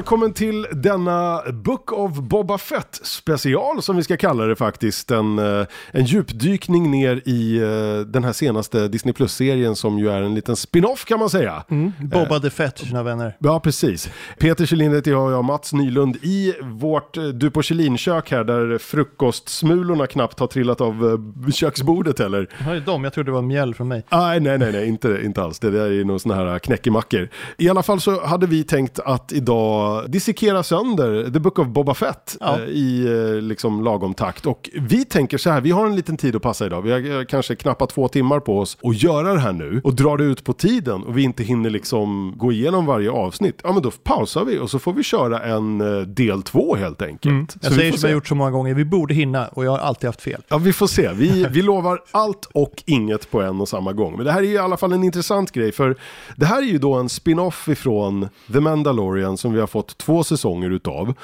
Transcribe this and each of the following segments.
välkommen till denna Book of Boba Fett special som vi ska kalla det faktiskt. En, eh, en djupdykning ner i eh, den här senaste Disney Plus-serien som ju är en liten spin-off kan man säga. Mm, Boba the Fett, sina vänner. Ja, precis. Peter Kjellin heter jag och jag Mats Nylund i vårt eh, Du på Kjellin-kök här där frukostsmulorna knappt har trillat av eh, köksbordet heller. Ja, det är de, jag trodde det var mjäll från mig. Nej, nej, nej, nej inte, inte alls. Det där är nog sådana här knäckemackor. I alla fall så hade vi tänkt att idag dissekera sönder The Book of Boba Fett Ja. eh, i eh, liksom lagom takt. Och vi tänker så här, vi har en liten tid att passa idag. Vi har eh, kanske knappt två timmar på oss att göra det här nu. Och drar det ut på tiden och vi inte hinner liksom gå igenom varje avsnitt. Ja, men då pausar vi och så får vi köra en del två helt enkelt. Mm. Jag Så säger som jag gjort så många gånger, vi borde hinna och jag har alltid haft fel. Ja, vi får se. Vi, vi lovar allt och inget på en och samma gång. Men det här är i alla fall en intressant grej, för det här är ju då en spin-off ifrån The Mandalorian som vi har fått två säsonger utav.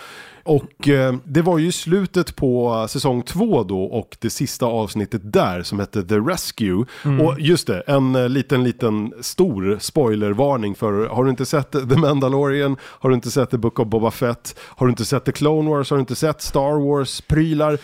Och eh, det var ju slutet på säsong två då och det sista avsnittet där som hette The Rescue. Och just det, en eh, liten, liten stor spoilervarning för har du inte sett The Mandalorian, har du inte sett The Book of Boba Fett, har du inte sett The Clone Wars, har du inte sett Star Wars-prylar,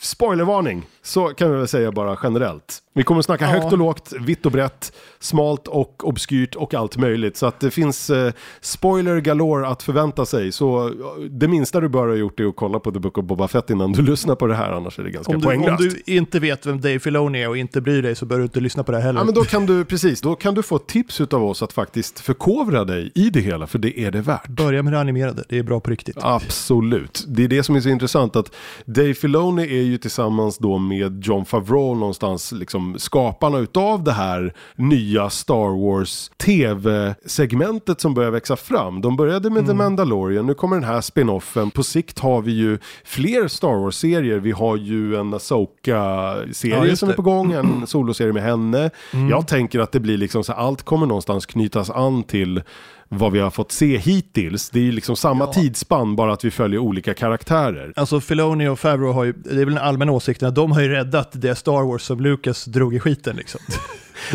spoilervarning, så kan vi väl säga bara generellt. Vi kommer att snacka Ja. högt och lågt, vitt och brett, smalt och obskyrt och allt möjligt. Så att det finns eh, spoiler galore att förvänta sig. Så eh, det minsta du bör ha gjort är att kolla på The Book of Boba Fett innan du lyssnar på det här, annars är det ganska Om du, om poänglöst. du inte vet vem Dave Filoni är och inte bryr dig så bör du inte lyssna på det heller. Ja men då kan du, precis, då kan du få tips utav oss att faktiskt förkovra dig i det hela, för det är det värt. Börja med det animerade, det är bra på riktigt. Absolut. Det är det som är så intressant att Dave Filoni är ju tillsammans då med John Favreau någonstans liksom skaparna utav det här nya Star Wars tv-segmentet som börjar växa fram. De började med The Mandalorian, nu kommer den här spin-offen. På sikt har vi ju fler Star Wars-serier. Vi har ju en Ja, Asoka-serie just som är på gång, en soloserie med henne. Jag tänker att det blir liksom så allt kommer någonstans knytas an till vad vi har fått se hittills. Det är ju liksom samma Ja. tidsspann, bara att vi följer olika karaktärer. Alltså Filoni och Favreau har ju, det är väl den allmänna åsikten att de har ju räddat det Star Wars som Lucas drog i skiten liksom.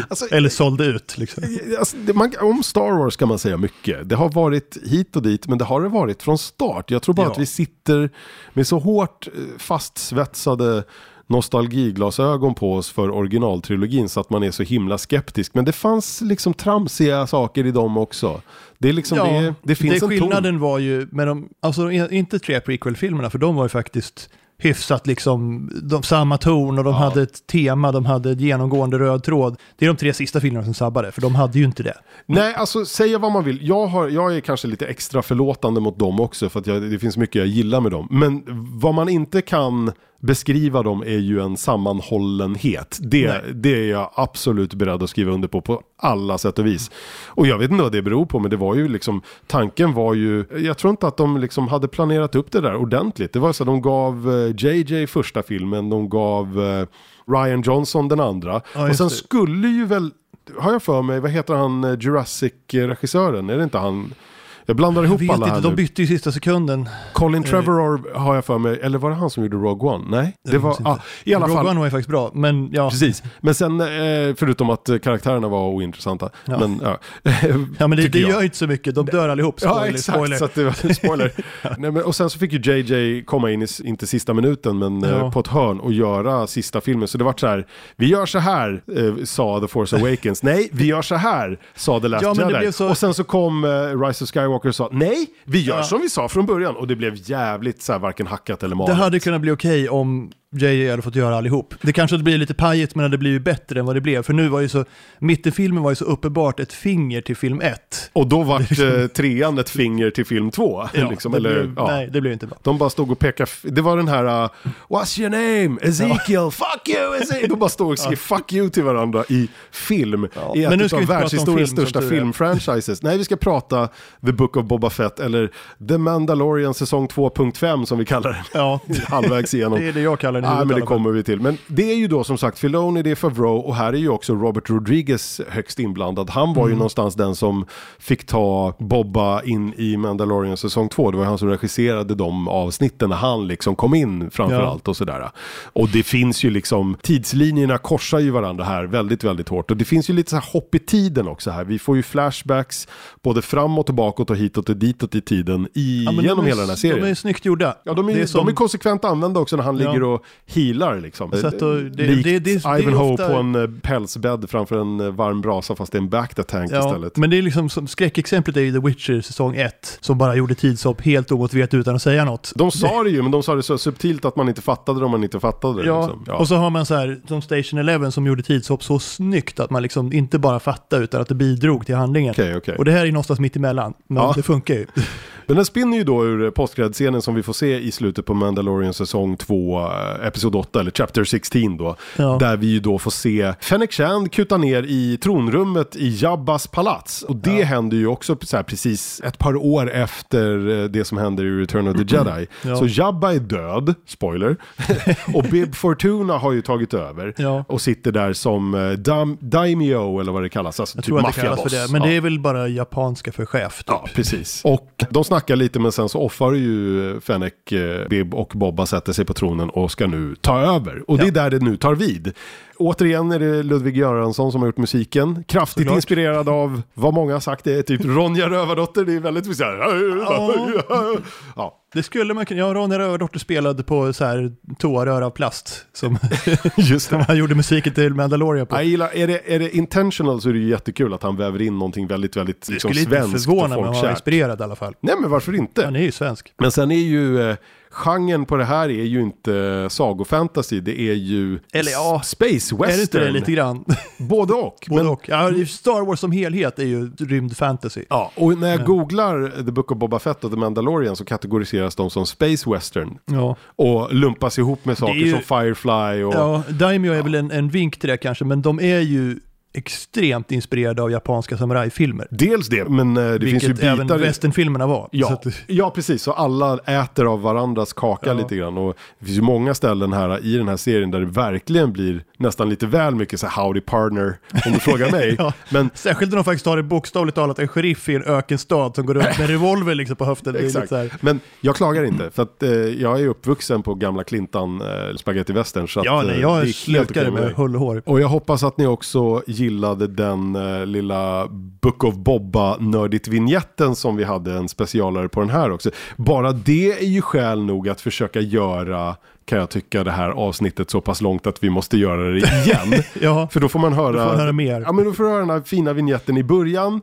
Alltså, Eller sålde ut liksom. alltså, det, man, om Star Wars kan man säga mycket. Det har varit hit och dit, men det har det varit från start. Jag tror bara Ja. att vi sitter med så hårt eh, fastsvetsade nostalgiglasögon på oss för originaltrilogin så att man är så himla skeptisk. Men det fanns liksom tramsiga saker i dem också. Det är liksom, det, det finns det en ton. skillnaden var ju, med de, alltså inte tre prequel-filmerna, för de var ju faktiskt hyfsat liksom, de, samma ton och de Ja. hade ett tema, de hade ett genomgående röd tråd. Det är de tre sista filmerna som sabbade, för de hade ju inte det. Nej, alltså säga vad man vill. Jag, har, jag är kanske lite extra förlåtande mot dem också för att jag, det finns mycket jag gillar med dem. Men vad man inte kan beskriva dem är ju en sammanhållenhet. Det, Nej. det är jag absolut beredd att skriva under på på alla sätt och vis. Och jag vet inte vad det beror på men det var ju liksom, tanken var ju, jag tror inte att de liksom hade planerat upp det där ordentligt. Det var så att de gav eh, JJ första filmen, de gav eh, Ryan Johnson den andra. Ja, och sen det. skulle ju väl, har jag för mig, vad heter han, eh, Jurassic-regissören? Är det inte han? Jag blandar Jag ihop vet alla här inte, de nu. bytte ju i sista sekunden. Colin Trevorrow har jag för mig, eller var det han som gjorde Rogue One? Nej, det Jag var, ah, i alla Rogue fall. One var ju faktiskt bra, men ja. Precis, men sen eh, förutom att eh, karaktärerna var ointressanta. Ja. Men, ja. Ja, men det, det jag. gör ju inte så mycket, de dör allihop. Spoiler, Ja, exakt. spoiler. Så det var spoiler. Nej, men, och sen så fick ju JJ komma in i, inte sista minuten, men eh, Ja. på ett hörn och göra sista filmen. Så det var så här, vi gör så här, eh, sa The Force Awakens. nej, vi gör så här, sa The Last Ja, det Jedi. så- Och sen så kom eh, Rise of Skywalker och sa, nej, vi gör Ja. som vi sa från början. Och det blev jävligt så här, varken hackat eller Det malet. hade kunnat bli okej om JJ hade fått göra allihop. Det kanske blir lite pajigt men det blir ju bättre än vad det blev. För nu var ju så, mitt i filmen var ju så uppenbart ett finger till film 1. Och då vart eh, trean ett finger till film två. liksom, det eller, blev, ja. Nej, det blev inte bra. De bara stod och pekade, det var den här uh, What's your name? Ezekiel, fuck you Ezekiel! De bara stod och skrev fuck you till varandra i film. Ja, I men nu ett ska av världshistoriens film, största filmfranchises. Nej, vi ska prata The Book of Boba Fett eller The Mandalorian säsong 2.5 som vi kallar den. Ja, Halvvägs igenom. det är det jag kallar Nej, huvudet men det kommer vi till. Men det är ju då som sagt Filoni, det är Favreau och här är ju också Robert Rodriguez högst inblandad. Han var ju Mm. någonstans den som fick ta Bobba in i Mandalorian säsong 2. Det var han som regisserade de avsnitten när han liksom kom in framförallt och sådär. Och det finns ju liksom, tidslinjerna korsar ju varandra här väldigt, väldigt hårt. Och det finns ju lite så här hopp i tiden också här. Vi får ju flashbacks både framåt och bakåt och hitåt och ditåt i tiden i, Ja, men genom hela den här serien. De är snyggt gjorda. Ja, de är, är som, de är konsekvent använda också när han Ja. ligger och healar liksom. Att då- det- Likt det- det- det är Ivanhoe ofta- på en eh, pälsbädd framför en eh, varm brasa fast det är en back tank ja, istället. men det är liksom som skräckexemplet är ju The Witcher säsong 1 som bara gjorde tidshopp helt omotiverat utan att säga något. De sa det ju, men de sa det så subtilt att man inte fattade det om man inte fattade det. Ja, liksom. ja. och så har man så här som Station Eleven som gjorde tidshopp så snyggt att man liksom inte bara fattade utan att det bidrog till handlingen. Okej, okej. Och det här är någonstans mitt emellan, men Ja. det funkar ju. Men den spinner ju då ur postgradscenen som vi får se i slutet på Mandalorian säsong 2, eh, episod 8, eller chapter 16 då. Ja. Där vi ju då får se Fennec Shand kuta ner i tronrummet i Jabbas palats. Och det händer ju också så här precis ett par år efter eh, det som händer i Return of the Jedi. Ja. Så Jabba är död, spoiler. och Bib Fortuna har ju tagit över. Ja. Och sitter där som eh, dam, daimyo eller vad det kallas. Alltså Jag typ maffiaboss. men Ja. det är väl bara japanska för chef. Typ. Ja, precis. Och de snackar lite men sen så offar ju Fennec, eh, Bib och Bobba sätter sig på tronen och ska nu ta över. Och det är där det nu tar vid. Återigen är det Ludvig Göransson som har gjort musiken. Kraftigt Såklart. inspirerad av vad många har sagt det är typ Ronja Rövardotter. Det är väldigt så här. Ja, Det skulle man kunna, ja Ronja Rövardotter spelade på så här toarör av plast som, just som det. han gjorde musiken till Mandalorian på. Jag gillar, är det, är det intentional så är det ju jättekul att han väver in någonting väldigt, väldigt Det liksom, skulle inte svenskt förvåna mig om han var folkkärt. inspirerad i alla fall. Nej men varför inte? Han är ju svensk. Men sen är ju eh, genren på det här är ju inte sagofantasy, det är ju Eller ja, space western. Är det inte det lite grann? Både och. Både men, och. Ja, Star Wars som helhet är ju rymdfantasy. Ja, och när jag Men- googlar The Book of Boba Fett och The Mandalorian så kategoriseras de som space western. Ja, Och lumpas ihop med saker ju- som Firefly och... ja Daimyo är väl en, en vink till det kanske, men de är ju extremt inspirerade av japanska samurajfilmer. Dels det, men eh, det finns ju Vilket även bitar... westernfilmerna var. Ja, att, ja, precis. Så alla äter av varandras kaka Ja. lite grann. Och det finns ju många ställen här i den här serien där det verkligen blir nästan lite väl mycket så här howdy partner, om du frågar mig. Ja. Men Särskilt när de faktiskt har det bokstavligt talat en sheriff i en ökenstad som går runt med revolver liksom på höften. Exakt. Men jag klagar inte, för att eh, jag är uppvuxen på gamla Clintan eh, spaghetti western. Så ja, att, nej, eh, jag det är helt slukar okej det med hull och hår. Och jag hoppas att ni också gillade den eh, lilla Book of Bobba nördigt vignetten som vi hade en specialare på den här också. Bara det är ju skäl nog att försöka göra, kan jag tycka, det här avsnittet så pass långt att vi måste göra det igen. Ja, För då får man höra, får höra mer. Ja, men då får du höra den här fina vignetten i början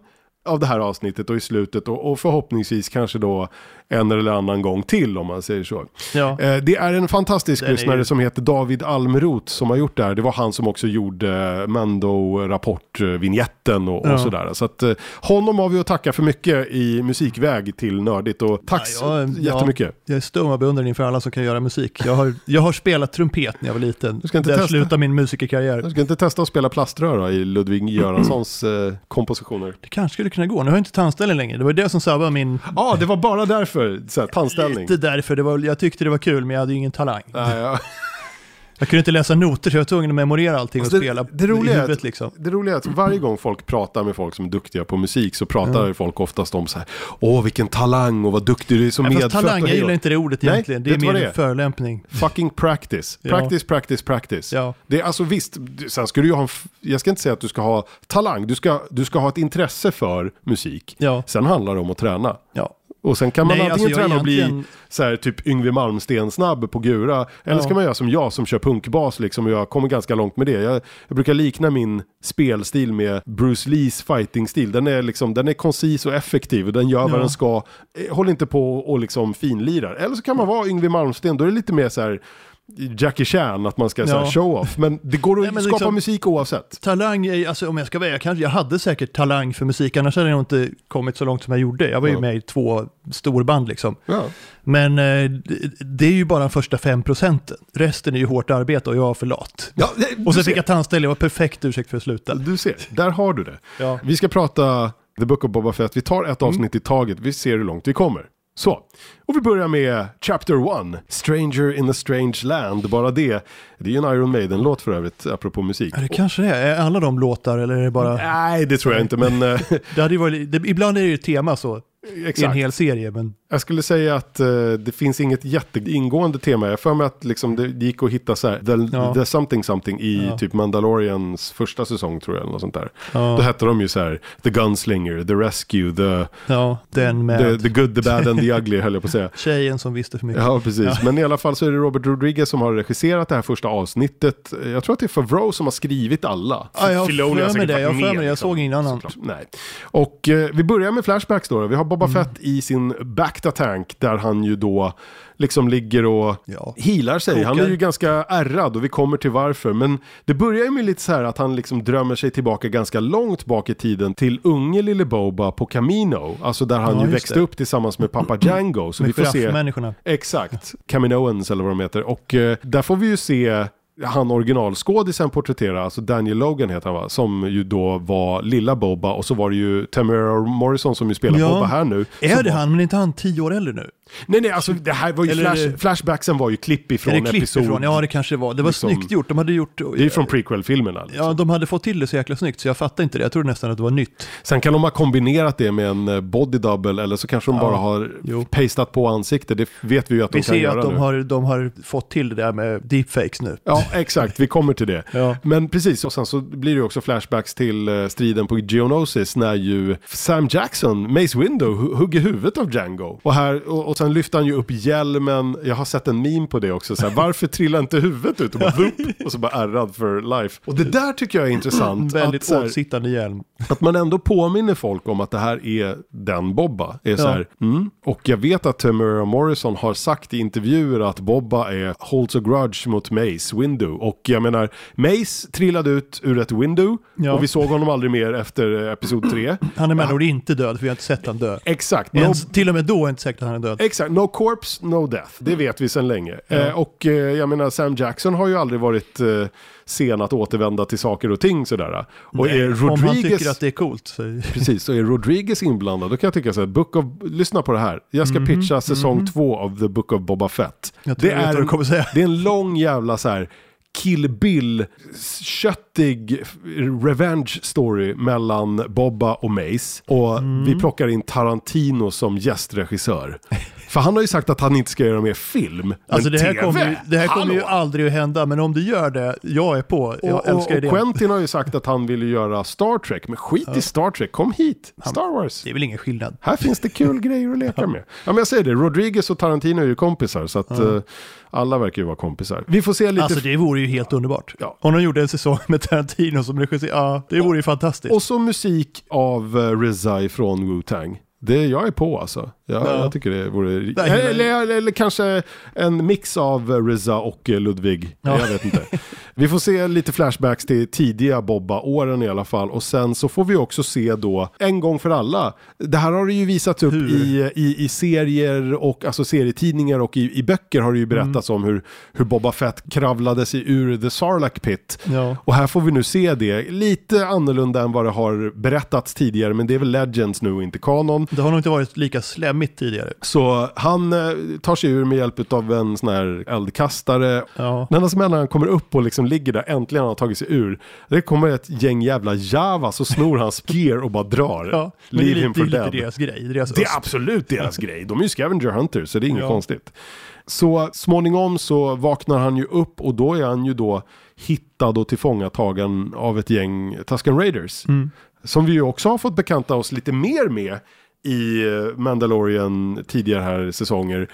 av det här avsnittet och i slutet och, och förhoppningsvis kanske då en eller annan gång till om man säger så. ja. Eh, det är en fantastisk Den lyssnare ju- som heter David Almroth som har gjort det här. Det var han som också gjorde Mando-rapport-vinjetten och, Ja. och sådär. Så att eh, honom har vi att tacka för mycket i musikväg till Nördigt och tack Ja, så jag- jättemycket. Jag är stum av beundran inför alla som kan göra musik. Jag har, jag har spelat trumpet när jag var liten. Du ska inte Där testa? slutade min musikerkarriär. Jag ska inte testa att spela plaströr då, i Ludvig Göranssons eh, kompositioner. Det kanske skulle kunna gå. Nu har jag inte tandställning längre. Det var det som sabbade min... Ja, det var bara därför, så här, tandställning. Lite därför. Det var, jag tyckte det var kul, men jag hade ju ingen talang. Nej, ja. Jag kunde inte läsa noter, så jag var tvungen att memorera allting och Alltså, det- spela det roliga i är huvudet att- liksom. Det roliga är att varje gång folk pratar med folk som är duktiga på musik så pratar folk oftast om så här, åh vilken talang och vad duktig du är som fast medfött. talang, jag gillar då." inte det ordet Nej, egentligen. Det är mer det en förolämpning. Fucking practice. Ja. Practice, practice, practice. Ja. Det är alltså visst, sen ska du ha en, jag ska inte säga att du ska ha talang, du ska, du ska ha ett intresse för musik. Ja. Sen handlar det om att träna. Ja. Och sen kan man Nej, antingen alltså, träna och bli egentligen- så här, typ Yngwie Malmsteen snabb på Gura. Eller Ja. så kan man göra som jag som kör punkbas liksom och jag kommer ganska långt med det. Jag, jag brukar likna min spelstil med Bruce Lees fighting-stil. Den är liksom, den är koncis och effektiv och den gör vad Ja. den ska. Eh, Håll inte på och liksom finlirar. Eller så kan man vara Yngwie Malmsteen, då är det lite mer så här Jackie Chan, att man ska Ja. show off. Men det går att Nej, skapa liksom- musik oavsett. Talang, är, alltså om jag ska vara jag, kanske, jag hade säkert talang för musik, annars hade jag nog inte kommit så långt som jag gjorde. Jag var ju Ja. med i två storband liksom. Ja. Men eh, det, är ju bara första fem procenten. Resten är ju hårt arbete och jag var för lat. Ja, det- Och sen fick jag tandställning, det var perfekt ursäkt för att sluta. Du ser, där har du det. Vi ska prata The Book of Boba Fett. Vi tar ett Mm. avsnitt i taget. Vi ser hur långt vi kommer. Så, och vi börjar med Chapter 1. Stranger in a strange land. Bara det. Det är ju en Iron Maiden-låt för övrigt, apropå musik. Ja, det kanske det är. Är alla de låtar eller är det bara... Nej, det tror jag inte, men eh, Det hade varit, det, ibland är det ju tema så, i en exakt. hel serie, men Jag skulle säga att eh, det finns inget jätteingående tema. Jag för mig att liksom, det gick att hitta så här, the, Ja. the something something i Ja. typ Mandalorians första säsong tror jag, eller något sånt där. Då ja, hette de ju så här, The Gunslinger, The Rescue, The, ja den med the, the Good, The Bad and The Ugly höll jag på att säga. tjejen som visste för mycket. Ja, precis. Ja. Men i alla fall så är det Robert Rodriguez som har regisserat det här första avsnittet. Jag tror att det är Favreau som har skrivit alla. Ja, jag har för mig det. Jag med, det. Jag liksom, såg ingen annan. Nej. Och eh, vi börjar med flashbacks då. Vi har Boba Mm. Fett i sin Bacta Tank där han ju då liksom ligger och Ja. healar sig. Han är Kokar. ju ganska ärrad och vi kommer till varför. Men det börjar ju med lite så här att han liksom drömmer sig tillbaka ganska långt bak i tiden till unge lille Boba på Camino. Alltså där han Ja, ju växte det. upp tillsammans med pappa Django. Så vi Med får se... giraffmänniskorna. Exakt, Caminoans eller vad de heter. Och eh, där får vi ju se han originalskådisen porträttera, alltså Daniel Logan heter han va? Som ju då var lilla Boba och så var det ju Tamara Morrison som ju spelar Ja. Boba här nu. Är det var... han, men är inte han tio år äldre nu? Nej nej, alltså det här var ju Eller flash... Flashbacksen var ju klipp ifrån är det klipp episod... ifrån? Ja, det kanske var. Det var liksom- snyggt gjort. De hade gjort... Det är från prequel-filmerna. Liksom. Ja, de hade fått till det så jäkla snyggt så jag fattar inte det. Jag trodde nästan att det var nytt. Sen kan de ha kombinerat det med en eh, body double eller så kanske de Ja, bara har jo. pastat på ansikte. Det vet vi ju att Vi de kan ser ju göra att de nu. har, de har fått till det där med deepfakes nu. Ja, exakt. Vi kommer till det. Ja. Men precis, och sen så blir det också flashbacks till eh, striden på Geonosis när ju Sam Jackson, Mace Windu, hu- hugger huvudet av Django. Och, här, och, och sen lyfter han ju upp hjälmen, jag har sett en meme på det också, så här, varför trillar inte huvudet ut och bara vup, och så bara ärrad för life. Och det där tycker jag är intressant. Väldigt att, åtsittande hjälm. att man ändå påminner folk om att det här är den Bobba. Är så Ja. här, mm. Och jag vet att Tamara Morrison har sagt i intervjuer att Bobba är holds a grudge mot Mace Windu. Och jag menar, Mace trillade ut ur ett Windu Ja. och vi såg honom aldrig mer efter eh, episod 3. Han är med ord inte död, för vi har inte sett han dö. Exakt. No, Ens, till och med då är inte säkert att han är död. exakt, no corpse, no death. Det vet vi sedan länge. Eh, och eh, jag menar, Sam Jackson har ju aldrig varit eh, sen att återvända till saker och ting sådär. Och Nej, är Om han Rodriguez... tycker att det är coolt. Så... Precis, så är Rodriguez inblandad, då kan jag tycka så här, Book of, lyssna på det här. Jag ska pitcha säsong två av The Book of Boba Fett. Det är, säga. det är en lång jävla så här Kill Bill, köttig revenge story mellan Bobba och Mace. Och Mm. vi plockar in Tarantino som gästregissör. För han har ju sagt att han inte ska göra mer film. Alltså men det här TV? kommer ju, det här kommer ju aldrig att hända, men om det gör det, jag är på. Jag Och, och, älskar och idén. Quentin har ju sagt att han vill göra Star Trek, men skit i Star Trek, kom hit, Star Wars. Det är väl ingen skillnad. Här finns det kul grejer att leka med. Ja men jag säger det, Rodriguez och Tarantino är ju kompisar så att eh, alla verkar ju vara kompisar. Vi får se lite... Alltså det vore ju helt underbart. Ja. Om de gjorde en säsong med Tarantino som regissör, ja, det vore ju fantastiskt. Och så musik av uh, från Wu-Tang. Det jag är på alltså. Jag, Ja. jag tycker det vore... Nej, eller, nej. eller, eller kanske en mix av RZA och Ludvig. Ja. Jag vet inte. Vi får se lite flashbacks till tidiga Bobba-åren i alla fall. Och sen så får vi också se då, en gång för alla. Det här har det ju visats upp i, i, i serier och alltså serietidningar och i, i böcker har det ju berättats om hur, hur Boba Fett kravlade sig ur The Sarlacc Pit. Ja. Och här får vi nu se det, lite annorlunda än vad det har berättats tidigare, men det är väl Legends nu inte kanon. Det har nog inte varit lika slemmigt tidigare. Så han eh, tar sig ur med hjälp av en sån här eldkastare. Ja. När han när han kommer upp och liksom ligger där, äntligen har han tagit sig ur. Det kommer ett gäng jävla javas och snor hans gear och bara drar. Ja, men det är Leave lite, him det är for lite deras grej. Deras Det är absolut deras grej. De är ju scavenger hunters, så det är inget Ja. konstigt. Så småningom så vaknar han ju upp och då är han ju då hittad och tillfångatagen av ett gäng Tusken Raiders. Mm. Som vi ju också har fått bekanta oss lite mer med i Mandalorian tidigare här säsonger.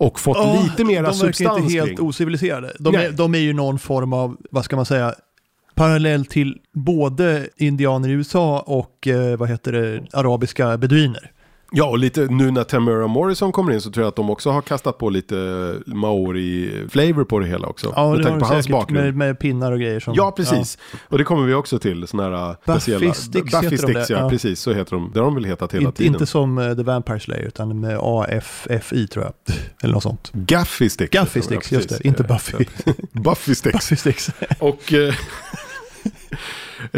Och fått Ja, lite mera de verkar substans inte helt kring. ociviliserade. De är, de är ju någon form av, vad ska man säga, parallell till både indianer i USA och eh, vad heter det, arabiska beduiner. Ja, och lite nu när Tamara Morrison kommer in så tror jag att de också har kastat på lite Maori-flavor på det hela också. Ja, med det har på de hans säkert bakgrund. med, med pinnar och grejer. Som, Ja, precis. Och det kommer vi också till. Såna här Buffy speciella... Sticks Buffy heter de Sticks, det, ja, ja. Precis, så heter de. Det har de väl hetat hela Inte, tiden. inte som eh, The Vampire Slayer, utan med AFFI tror jag. Eller något sånt. Gaffy Sticks. Gaffy de, Sticks, just det. Inte Buffy. Buffy Sticks. Buffy Sticks. Och eh,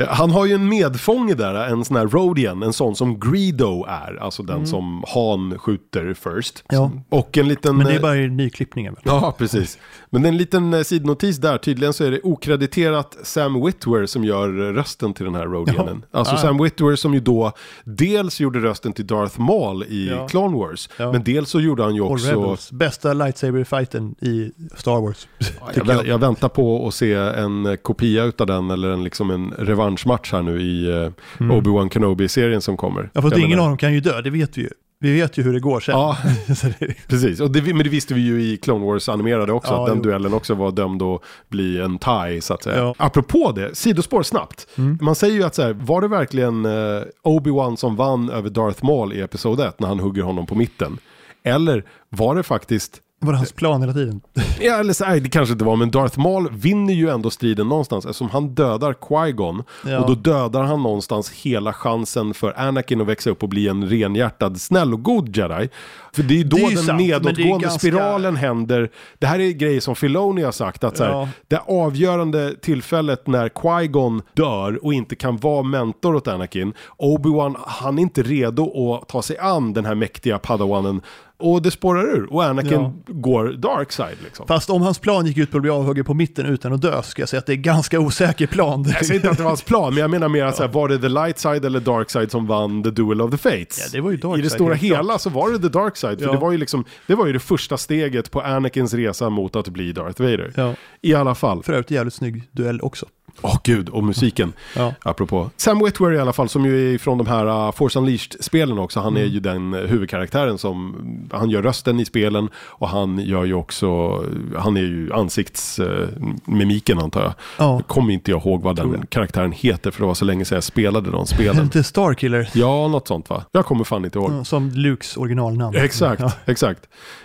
han har ju en medfånge där, en sån här Rodian, en sån som Greedo är, alltså den som Han skjuter först. Ja. Och en liten... Men det är eh, bara nyklippningen? Ja, precis. Men en liten eh, sidnotis där, tydligen så är det okrediterat Sam Witwer som gör eh, rösten till den här Rodianen. Alltså Ah. Sam Witwer som ju då dels gjorde rösten till Darth Maul i Ja. Clone Wars, Ja. men dels så gjorde han ju Och också... Rebels. Bästa lightsaber-fighten i Star Wars. Jag, vä- jag väntar på att se en eh, kopia utav den eller en, liksom en revanschmatch här nu i eh, Obi-Wan Kenobi-serien som kommer. Ja, Jag ingen menar- av dem kan ju dö, det vet vi ju. Vi vet ju hur det går sen. Ja, precis. Och det, men det visste vi ju i Clone Wars animerade också, Ja, att den jo. duellen också var dömd att bli en tie, så att säga. Ja. Apropå det, sidospår snabbt. Man säger ju att så här, var det verkligen eh, Obi-Wan som vann över Darth Maul i Episod 1 när han hugger honom på mitten? Eller var det faktiskt var det hans plan hela tiden? Ja, eller så, nej, det kanske inte var, men Darth Maul vinner ju ändå striden någonstans eftersom han dödar Qui-Gon. Ja. Och då dödar han någonstans hela chansen för Anakin att växa upp och bli en renhjärtad, snäll och god jedi. För det är ju då Det är den sant, nedåtgående ganska- spiralen händer. Det här är grejer som Filoni har sagt, att så här, Ja. det avgörande tillfället när Qui-Gon dör och inte kan vara mentor åt Anakin, Obi-Wan, han är inte redo att ta sig an den här mäktiga padawanen. Och det spårar ur och Anakin Ja. går dark side liksom. Fast om hans plan gick ut på att bli avhuggen på mitten utan att dö, ska jag säga att det är ganska osäker plan. Jag säger inte att det var hans plan, men jag menar mer att här, var det the light side eller dark side som vann the duel of the fates? Ja, det var ju dark I det side, stora hela så var det the dark side, för Ja. det var ju liksom, det var ju det första steget på Anakins resa mot att bli Darth Vader. Ja. I alla fall. För övrigt jävligt snygg duell också. Åh gud, och musiken. Ja. Apropå. Sam Witwer i alla fall, som ju är från de här uh, Force Unleashed-spelen också. Han Mm. är ju den uh, huvudkaraktären som, han gör rösten i spelen och han gör ju också, han är ju ansiktsmimiken antar jag. Ja. Kommer inte jag ihåg vad den jag. karaktären heter för det var så länge sedan jag spelade de spelen. Inte Starkiller, Ja, något sånt va? Jag kommer fan inte ihåg. som Lukes originalnamn. Exakt, Ja. exakt.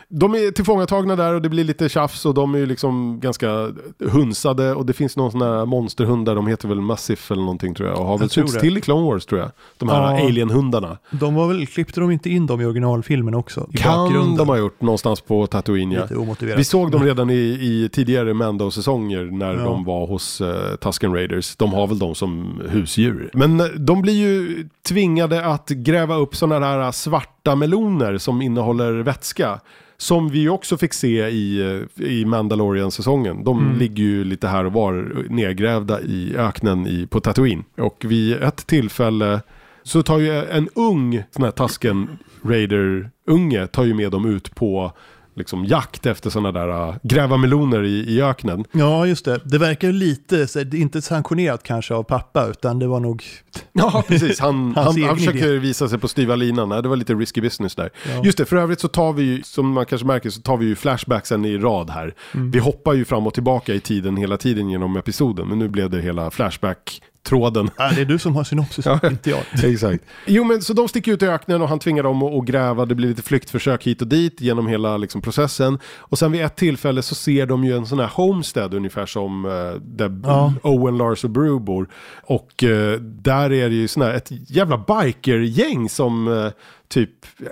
De är tillfångatagna där och det blir lite tjafs och de är ju liksom ganska hunsade och det finns någon sån här monsterhund där, de heter väl Massive eller någonting tror jag och har väl det. till i Clone Wars tror jag. De här Ja. alien-hundarna. De var väl, klippte de inte in dem i originalfilmen också? I Kan bakgrunden? de ha gjort någonstans på Tatooine ja. Lite omotiverat. Vi såg dem redan i, i tidigare Mando-säsonger när Ja. de var hos uh, Tusken Raiders. De har väl dem som husdjur. Men eh, de blir ju tvingade att gräva upp sådana här svarta meloner som innehåller vätska. Som vi också fick se i, eh, i Mandalorian-säsongen. De Mm. ligger ju lite här och var nedgrävda i öknen i, på Tatooine. Och vid ett tillfälle så tar ju en ung sån här Tusken Raider-unge tar ju med dem ut på liksom jakt efter sådana där äh, gräva meloner i, i öknen. Ja, just det. Det verkar lite, så, inte sanktionerat kanske av pappa, utan det var nog... Ja, precis. Han, han, han försöker idé. visa sig på styva linan. Nej, Det var lite risky business där. Ja. Just det, för övrigt så tar vi ju, som man kanske märker, så tar vi ju flashbacksen i rad här. Mm. Vi hoppar ju fram och tillbaka i tiden hela tiden genom episoden, men nu blev det hela flashback-tråden. Ja, det är du som har synopsis, Ja. inte jag. Exakt. Jo men så de sticker ut i öknen och han tvingar dem att, gräva, det blir lite flyktförsök hit och dit genom hela liksom, processen. Och sen vid ett tillfälle så ser de ju en sån här homestead ungefär som uh, där Ja. Owen, Lars och Brew bor. Och eh, där är det ju sån här, ett jävla bikergäng som eh, typ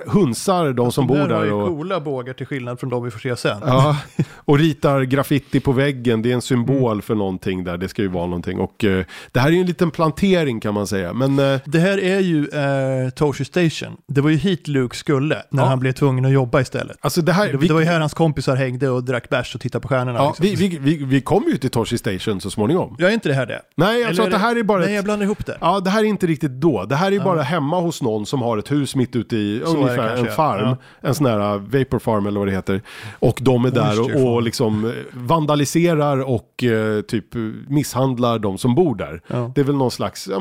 hunsar de som bor De där. har ju Och, coola bågar till skillnad från de vi får se sen. Ja, och ritar graffiti på väggen. Det är en symbol Mm. för någonting där. Det ska ju vara någonting. Och eh, det här är ju en liten plantering kan man säga. Men eh, Det här är ju eh, Toshi Station. Det var ju hit Luke skulle när Ja. han blev tvungen att jobba istället. alltså det här... Det, vi- det var ju här hans kompisar hängde och drack bärs och tittade på stjärnorna. Ja, liksom. vi, vi, vi, vi kommer ju till Toshi Station så småningom. Jag är inte det här det? Nej, jag tror att det här är bara Nej, ett... jag blandar ihop det. Ja, det här är inte riktigt då. Det här är bara hemma hos någon som har ett hus mitt ute i Så ungefär kanske, en farm. ja. En sån här uh, vapor farm eller vad det heter. Och de är där och, och liksom eh, vandaliserar och eh, typ eh, misshandlar de som bor där. Ja. Det är väl någon slags ja,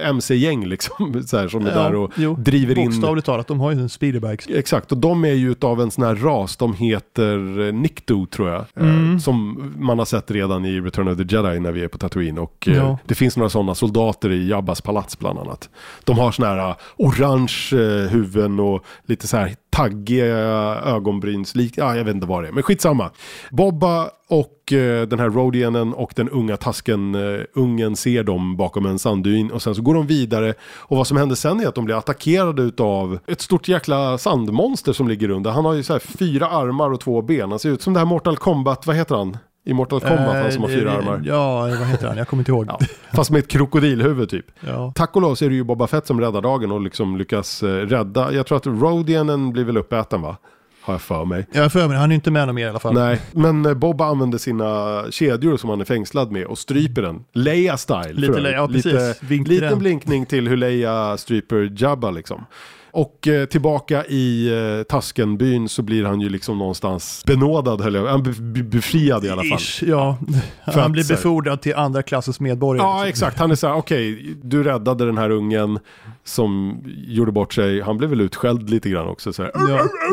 MC-gäng liksom. Så här, som är där och jo, driver in... Bokstavligt talat, de har ju en speederbikes. Exakt, och de är ju utav en sån här ras, de heter eh, Nikto tror jag. Eh, Mm. som man har sett redan i Return of the Jedi när vi är på Tatooine. Och eh, det finns några sådana soldater i Jabbas palats bland annat. De har såna här eh, orange eh, huvuden och lite så här taggiga ögonbrynslik. Ja, jag vet inte vad det är, men skitsamma. Bobba och eh, den här Rodianen och den unga tasken, eh, ungen ser dem bakom en sanddyn och sen så går de vidare. Och vad som händer sen är att de blir attackerade av ett stort jäkla sandmonster som ligger under. Han har ju så här fyra armar och två ben. Han ser ut som det här Mortal Kombat, vad heter han? I Mortal Kombat, han som har fyra Eh, armar. Ja, vad heter han? Jag kommer inte ihåg. Ja, fast med ett krokodilhuvud typ. Ja. Tack och lov så är det ju Boba Fett som räddar dagen och liksom lyckas eh, rädda. Jag tror att Rodianen blir väl uppäten va? Har jag för mig. Jag har för mig, han är inte med mer i alla fall. Nej, men eh, Boba använder sina kedjor som han är fängslad med och stryper den. Leia-style. Lite Leia, ja, precis. Till liten blinkning till hur Leia stryper Jabba liksom. Och eh, tillbaka i eh, Taskenbyn så blir han ju liksom någonstans benådad, han be- be- befriad i alla fall. Ish, ja. För Han att, blir här- befordrad till andra klassens medborgare. Ja, liksom. exakt. Han är så här, okej, du räddade den här ungen som gjorde bort sig. Han blev väl utskälld lite grann också. Så. Ja,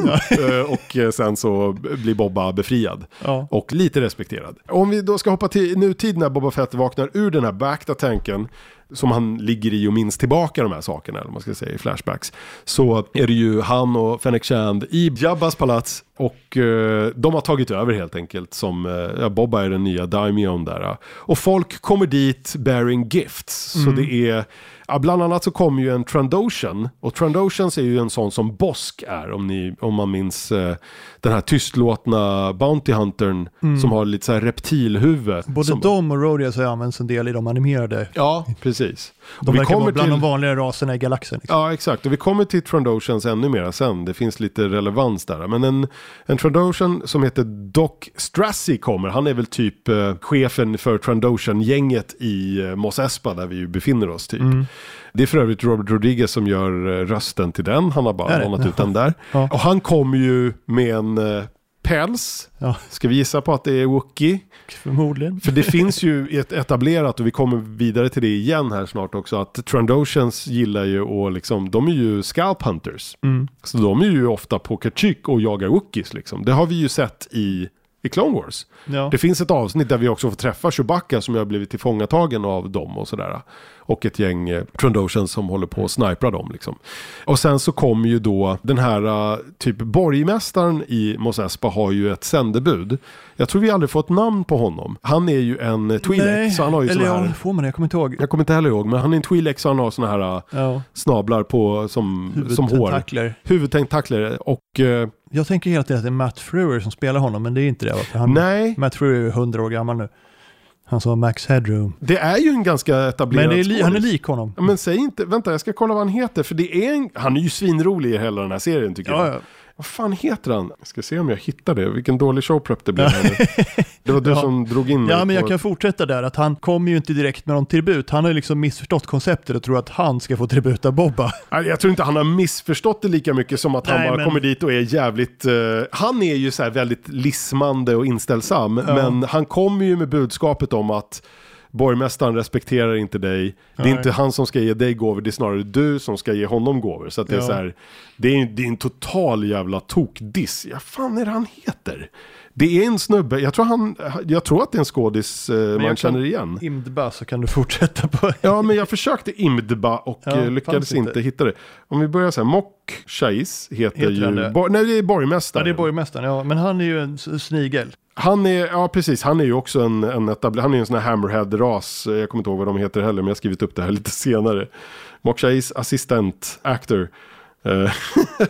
ja, Eh, och sen så blir Bobba befriad. ja. Och lite respekterad. Om vi då ska hoppa till nutid när Boba Fett vaknar ur den här backda-tanken som han ligger i och minns tillbaka de här sakerna, eller man ska säga, i flashbacks. Så är det ju han och Fennec Shand i Jabbas palats och eh, de har tagit över helt enkelt som, eh, Bobba är den nya daimion där. Och folk kommer dit bearing gifts. Så det är, ja, bland annat så kommer ju en Trandoshan. Och Trandoshans är ju en sån som Bosk är, om, ni, om man minns eh, den här tystlåtna Bounty Huntern som har lite så här reptilhuvud. Både som, de och Rodius har använts en del i de animerade. Ja, precis. De verkar vara bland till... de vanligare raserna i galaxen. Liksom. Ja, exakt. Och vi kommer till Trandoshans ännu mer sen. Det finns lite relevans där. Men en, en Trandoshan som heter Doc Strassi kommer. Han är väl typ eh, chefen för Trandoshan-gänget i eh, Mos Espa där vi ju befinner oss typ. Mm. Det är för övrigt Robert Rodriguez som gör eh, rösten till den. Han har bara lånat ut den där. Ja. Och han kommer ju med en eh, päls. Ja, Ska vi gissa på att det är Wookie? förmodligen. För det finns ju ett etablerat och vi kommer vidare till det igen här snart också att Trandoshans gillar ju och liksom, de är ju scalp hunters. Mm. Så de är ju ofta på Kachik och jagar Wookiees liksom. Det har vi ju sett i, i Clone Wars. Ja. Det finns ett avsnitt där vi också får träffa Chewbacca som har blivit tillfångatagen av dem och sådär. Och ett gäng eh, Trandoshans som håller på att snipra dem liksom. Och sen så kommer ju då den här eh, typ borgmästaren i Mos Espa har ju ett sändebud. Jag tror vi aldrig fått namn på honom. Han är ju en eh, Twi'lek så han har ju eller såna här. ja, får man det? Jag kommer inte ihåg. Jag kommer inte heller ihåg men han är en Twi'lek så han har såna här eh, Ja. snablar på som, som hår. Huvudtentakler. Huvudtentakler och eh, Jag tänker helt enkelt att det är Matt Frewer som spelar honom, men det är inte det. Han, nej. Matt Frewer är 100 år gammal nu. Han har Max Headroom. Det är ju en ganska etablerad Men är li- han är lik honom. Men säg inte, vänta jag ska kolla vad han heter för det är en, han är ju svinrolig i hela den här serien tycker Ja, jag. ja. Vad fan heter han? Jag ska se om jag hittar det, vilken dålig showprep det blev här. Det var du Ja. som drog in mig Ja, men jag på- kan fortsätta där. Att han kommer ju inte direkt med någon tribut. Han har ju liksom missförstått konceptet och tror att han ska få tribut av Bobba. Jag tror inte han har missförstått det lika mycket som att han Nej, bara men- kommer dit och är jävligt... eh, han är ju så här väldigt lismande och inställsam. Ja. Men han kommer ju med budskapet om att borgmästaren respekterar inte dig. Det är Nej. inte han som ska ge dig gåvor, det är snarare du som ska ge honom gåvor. Så det är Ja. så här, det är, det är en total jävla tokdiss. Ja, fan är det han heter? Det är en snubbe, jag tror, han, jag tror att det är en skådis eh, man känner igen. Imdba så kan du fortsätta på. Ja, men jag försökte imdba och Ja, eh, lyckades inte. hitta det. Om vi börjar så här, Mock Chais heter, Heter ju... Bor, nej, det är borgmästaren. Ja, det är borgmästaren. Ja, men han är ju en snigel. Han är, ja precis, han är ju också en, en etablerad, han är en sån här hammerhead-ras. Jag kommer inte ihåg vad de heter heller, men jag har skrivit upp det här lite senare. Mokshais assistent actor. Eh,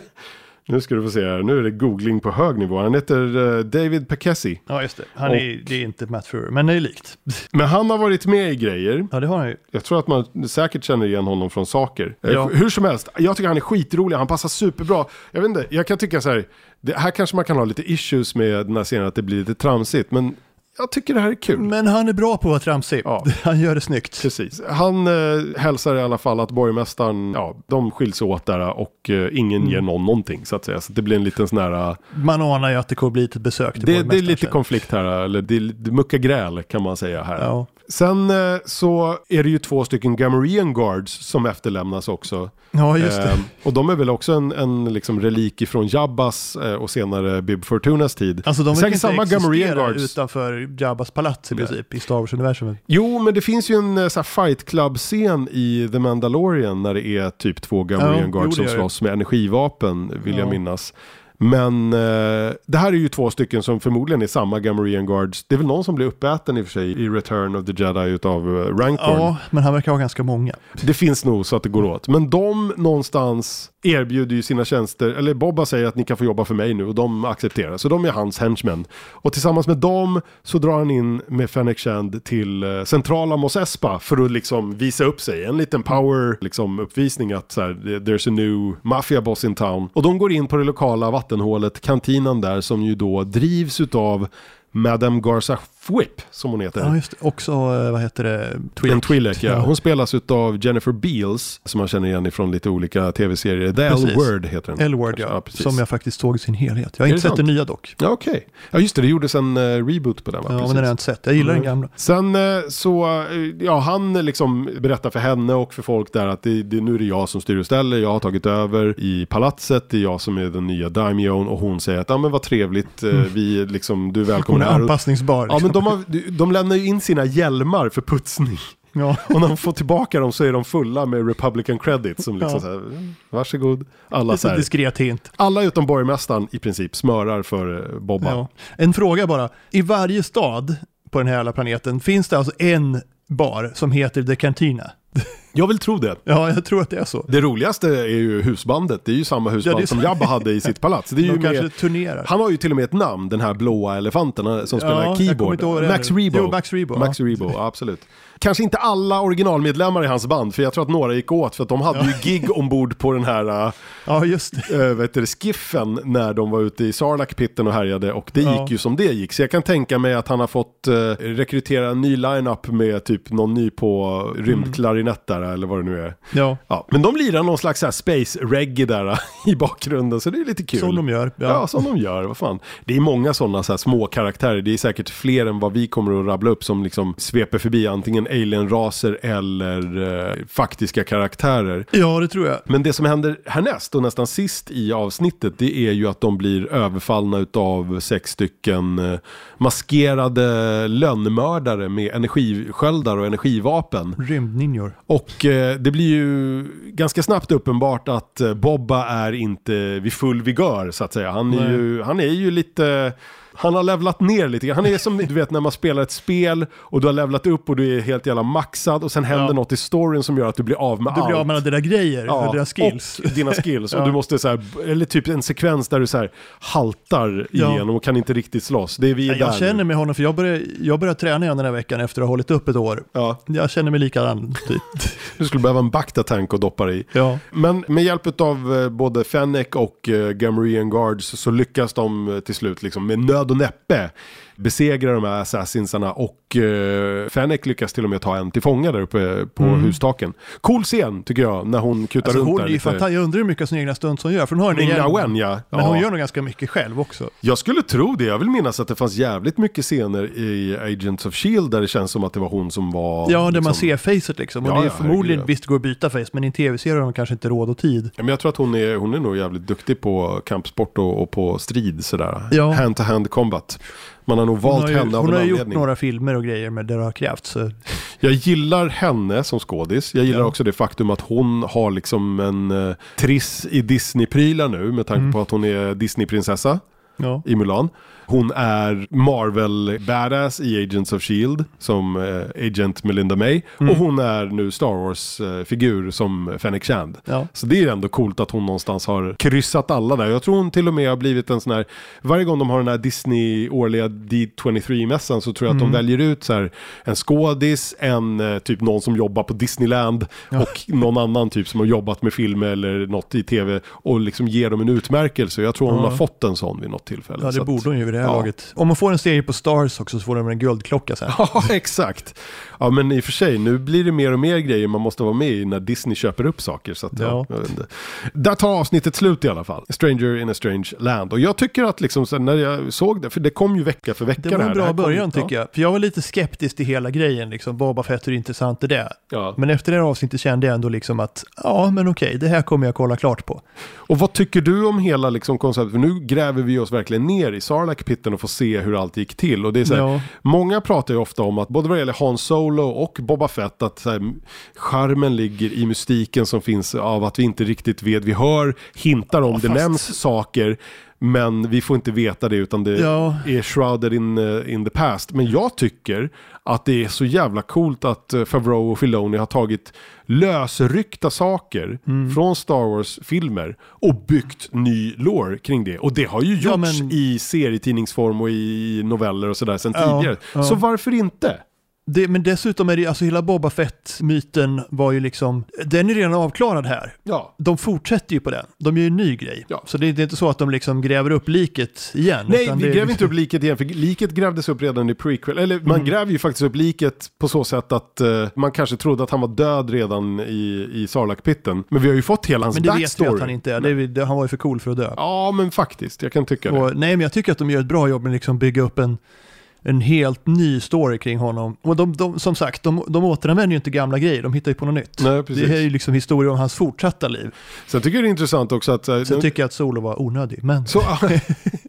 Nu ska du få se här, nu är det googling på hög nivå. Han heter eh, David Pekesi. Ja, just det. Han Och- är, det är inte Matt Frewer, men det är likt. Men han har varit med i grejer. Ja, det har han ju. Jag tror att man säkert känner igen honom från saker. Eh, Ja. Hur som helst, jag tycker han är skitrolig, han passar superbra. Jag vet inte, jag kan tycka så här, det här kanske man kan ha lite issues med den här serien, att det blir lite tramsigt. Men jag tycker det här är kul. Men han är bra på att vara tramsig. Ja. Han gör det snyggt. Precis. Han eh, hälsar i alla fall att borgmästaren, ja, de skiljs åt där och eh, ingen Mm. ger någon någonting så att säga. Så det blir en liten sån här, eh, Man anar ju att det kommer bli ett besök till det, det är lite sen. konflikt här, eller det, det muckar gräl kan man säga här. Ja. Sen eh, så är det ju två stycken Gamorrean Guards som efterlämnas också. Ja, just det. Eh, och de är väl också en, en liksom relik ifrån Jabbas eh, och senare Bib Fortunas tid. Alltså de verkar inte samma Gamorrean Guards. utanför Jabbas palats i Nej. princip, i Star Wars-universumet. Jo, men det finns ju en så fight club-scen i The Mandalorian när det är typ två Gamorrean Ja, Guards jo, som slåss med energivapen, vill jag Ja. minnas. Men eh, det här är ju två stycken som förmodligen är samma Gamorrean Guards. Det är väl någon som blir uppäten i och för sig i Return of the Jedi utav uh, Rancorn. Ja, men han verkar ha ganska många. Det finns nog så att det går åt. Men de någonstans erbjuder ju sina tjänster, eller Bobba säger att ni kan få jobba för mig nu och de accepterar. Så de är hans henchmen. Och tillsammans med dem så drar han in med Fennec Shand till eh, centrala Mos Espa för att liksom visa upp sig. En liten power liksom, uppvisning att så här, there's a new mafia boss in town. Och de går in på det lokala vattenhålet, kantinan där som ju då drivs utav Madame Garza Whip, som hon heter. Ja, just det. Också, eh, vad heter det, Twi'lek. En Twi'lek, ja. Ja. Hon spelas av Jennifer Beals, som man känner igen ifrån lite olika tv-serier. The. L-Word heter den. L-Word, ja. precis. som jag faktiskt såg i sin helhet. Jag har inte sett sant? den nya dock. Ja, okej. Ja, just det. Det gjordes en eh, reboot på den, va? Ja, men Precis. den har jag inte sett. Jag gillar Mm. den gamla. Sen eh, så, ja han liksom berättar för henne och för folk där att det, det, nu är det jag som styr och ställer, jag har tagit över i palatset, det är jag som är den nya daimion och hon säger att ja men vad trevligt, eh, vi liksom, du är välkommen Mm. Hon är här. anpassningsbar. Ja men de, har, de lämnar ju in sina hjälmar för putsning. ja. Och när de får tillbaka dem så är de fulla med Republican credit som liksom Ja. så här, "Mm, varsågod. Alla, så här, diskret hint. alla utom borgmästaren i princip smörar för eh, Bobba. Ja. En fråga bara. I varje stad på den här jävla planeten finns det alltså en bar som heter The Cantina. Jag vill tro det. Ja, jag tror att det är så. Det roligaste är ju husbandet. Det är ju samma husband Ja, som Jabba hade i sitt palats. Det är ju De kanske med, turnerar. han har ju till och med ett namn, den här blåa elefanten eh, som spelar Ja, keyboard. Max. Rebo. Jo, Max Rebo, Max ja. Rebo, ja, absolut. Kanske inte alla originalmedlemmar i hans band, för jag tror att några gick åt för att de hade ju gig ombord på den här Ja, just det. äh, vet du, skiffen när de var ute i Sarlacc-pitten och härjade och det Ja. gick ju som det gick. Så jag kan tänka mig att han har fått äh, rekrytera en ny line-up med typ någon ny på rymdklarinett där eller vad det nu är. Ja, Ja, men de lirar någon slags så här space reggae där äh, i bakgrunden så det är lite kul. som de gör. Ja. Ja. som de gör. Vad fan. Det är många sådana så små karaktärer. Det är säkert fler än vad vi kommer att rabbla upp som liksom sveper förbi antingen alien-raser eller eh, faktiska karaktärer. ja, det tror jag. Men det som händer härnäst och nästan sist i avsnittet det är ju att de blir överfallna utav sex stycken eh, maskerade lönnmördare med energisköldar och energivapen. Rymdninjor. Och eh, det blir ju ganska snabbt uppenbart att eh, Bobba är inte vid full vigör så att säga. Han är, Nej. ju, han är ju lite... Han har levlat ner lite grann. Han är som du vet när man spelar ett spel och du har levlat upp och du är helt jävla maxad och sen händer Ja. något i storyn som gör att du blir av med Du allt. blir av med dina grejer, ja, dina skills. och dina skills. Och Ja. du måste så här, eller typ en sekvens där du så här haltar Ja. igenom och kan inte riktigt slåss. Det är vi Ja, där Jag känner med honom, för jag började, jag började träna igen den här veckan efter att ha hållit upp ett år. Ja, Jag känner mig likadan, typ. du skulle behöva en Bacta-tank att doppa dig i. Ja. Men med hjälp av eh, både Fennec och uh, Gamorrean Guards så lyckas de eh, till slut liksom med nöd och näppe besegra de här assassinsarna och uh, Fennec lyckas till och med ta en till fånga där uppe på hustaken. Cool scen tycker jag när hon kutar Alltså runt hon där är lite. fantastisk, jag undrar hur mycket av sina egna stunts hon gör, för hon har en egen... Wen ja. Men ja. hon gör nog ganska mycket själv också. Jag skulle tro det. Jag vill minnas att det fanns jävligt mycket scener i Agents of Shield där det känns som att det var hon som var... Ja, där liksom- man ser facet liksom. Och Ja, det är förmodligen, herregud, visst det går att byta face, men i en tv-serie har de kanske inte råd och tid. Ja, men jag tror att hon är, hon är nog jävligt duktig på kampsport och, och på strid sådär. Ja. Hand-to-hand combat. Man har nog Hon valt har ju, henne av hon har gjort några filmer och grejer med det har krävts. Jag gillar henne som skådis. Jag gillar Ja. också det faktum att hon har liksom en uh, triss i Disney-prylar nu med tanke Mm. på att hon är Disney-prinsessa Ja. i Mulan. Hon är Marvel badass i Agents of Shield som eh, Agent Melinda May. Mm. Och hon är nu Star Wars-figur som Fennec Shand. Ja. Så det är ändå coolt att hon någonstans har kryssat alla där. Jag tror hon till och med har blivit en sån här, varje gång de har den här Disney årliga D23-mässan så tror jag att Mm. de väljer ut så här en skådis, en eh, typ någon som jobbar på Disneyland och någon annan typ som har jobbat med film eller något i tv och liksom ger dem en utmärkelse. Jag tror hon Ja. har fått en sån vid något tillfälle. ja, det borde hon ju det här Ja. laget. Om man får en serie på Stars också så får de en guldklocka sen. Ja, exakt. Ja, men i och för sig, nu blir det mer och mer grejer man måste vara med i när Disney köper upp saker. Så att, ja. Ja. Där tar avsnittet slut i alla fall. Stranger in a strange land. Och jag tycker att liksom, när jag såg det, för det kom ju vecka för vecka. Det var här. en bra här kom- början ja. tycker jag. För jag var lite skeptisk till hela grejen, liksom. Boba Fett, hur intressant är det? Ja. Men efter det här avsnittet kände jag ändå liksom att, ja men okej, det här kommer jag kolla klart på. Och vad tycker du om hela liksom, konceptet? För nu gräver vi oss verkligen ner i Sarlacc-pitten och får se hur allt gick till. Och det är så här, Ja. Många pratar ju ofta om att både vad det gäller Han Solo och Boba Fett att så här, charmen ligger i mystiken som finns av att vi inte riktigt vet. Vi hör hintar om Ja, det fast- nämns saker men vi får inte veta det utan det Ja. är shrouded in, eh, in the past. Men jag tycker att det är så jävla coolt att eh, Favreau och Filoni har tagit lösryckta saker Mm. från Star Wars-filmer och byggt ny lore kring det. Och det har ju gjorts Ja, men- i serietidningsform och i noveller och sådär sedan Ja, tidigare. Så varför inte? Det, men dessutom är det, alltså hela Boba Fett-myten var ju liksom, den är redan avklarad här. Ja. De fortsätter ju på den. De gör ju en ny grej. Ja. Så det, det är inte så att de liksom gräver upp liket igen. Nej, vi det gräver liksom- inte upp liket igen, för liket grävdes upp redan i prequel. Eller man Mm. gräver ju faktiskt upp liket på så sätt att eh, man kanske trodde att han var död redan i, i Sarlacc-pitten. Men vi har ju fått hela hans Men det vet vi backstory. att han inte är. Det, det, han var ju för cool för att dö. Ja, men faktiskt. Jag kan tycka det. Och, nej, men jag tycker att de gör ett bra jobb med att liksom bygga upp en, en helt ny story kring honom. Och de, de, som sagt, de, de återanvänder ju inte gamla grejer, de hittar ju på något nytt. Nej. Det här är ju liksom historia om hans fortsatta liv. Sen tycker jag det är intressant också att... eh, Sen tycker jag att Solo var onödig, men... så,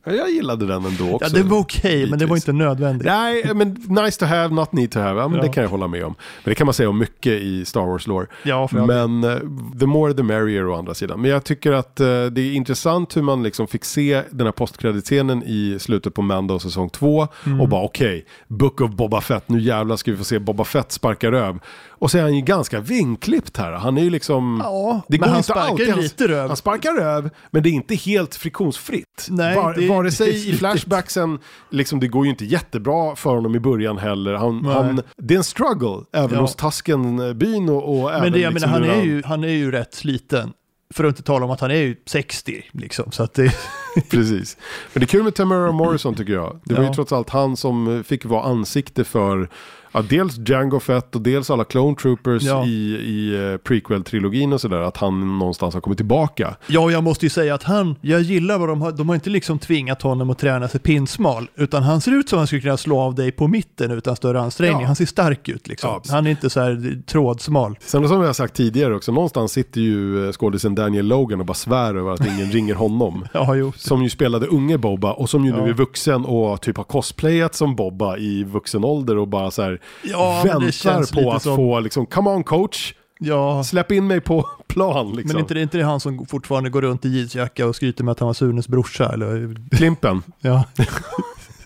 ja, jag gillade den ändå ja, också. det var okej, men det var inte nödvändigt. Nej, men nice to have, not need to have. Ja, men Ja. Det kan jag hålla med om. Men det kan man säga om mycket i Star Wars-lore. Ja. Men eh, the more the merrier å andra sidan. Men jag tycker att eh, det är intressant hur man liksom fick se den här postkreditscenen i slutet på Mando säsong 2 Mm. och bara okej, Book of Boba Fett, nu jävlar ska vi få se Boba Fett sparka röv. Och så är han ju ganska vinklippt här. Han är ju liksom... Ja, det men han inte sparkar alltid. Han- lite röv. Han sparkar röv, men det är inte helt friktionsfritt. Nej, Var, det- vare det sig i slutet. flashbacksen, liksom, det går ju inte jättebra för honom i början heller. Han, han, det är en struggle, även Ja. hos Tasken-byn och, och även Men det, jag liksom menar, han, hur är ju, han är ju rätt sliten. För att inte tala om att han är ju 60, liksom. Så att det... Precis. Men det är kul med Tamara Morrison tycker jag. Det var ju Ja. trots allt han som fick vara ansikte för ja, dels Django Fett och dels alla Clone Troopers Ja. i, i eh, prequel-trilogin och sådär. Att han någonstans har kommit tillbaka. Ja, och jag måste ju säga att han, jag gillar vad de har, de har inte liksom tvingat honom att träna sig pinsmal, utan han ser ut som han skulle kunna slå av dig på mitten utan större ansträngning. Ja. Han ser stark ut liksom. Ja, han är inte så här trådsmal. Sen som jag har sagt tidigare också, någonstans sitter ju eh, skådisen Daniel Logan och bara svär över att ingen ringer honom. Ja, jo. Som ju spelade unge Boba och som ju nu är vuxen och typ har cosplayat som Bobba i vuxen ålder och bara så här Ja, men det känns väntar på att som- få liksom, come on coach, Ja, släpp in mig på plan liksom. men inte, det- inte det han som fortfarande går runt i jeansjacka och skryter med att han var Sunes brorsa? Eller? Klimpen, Ja,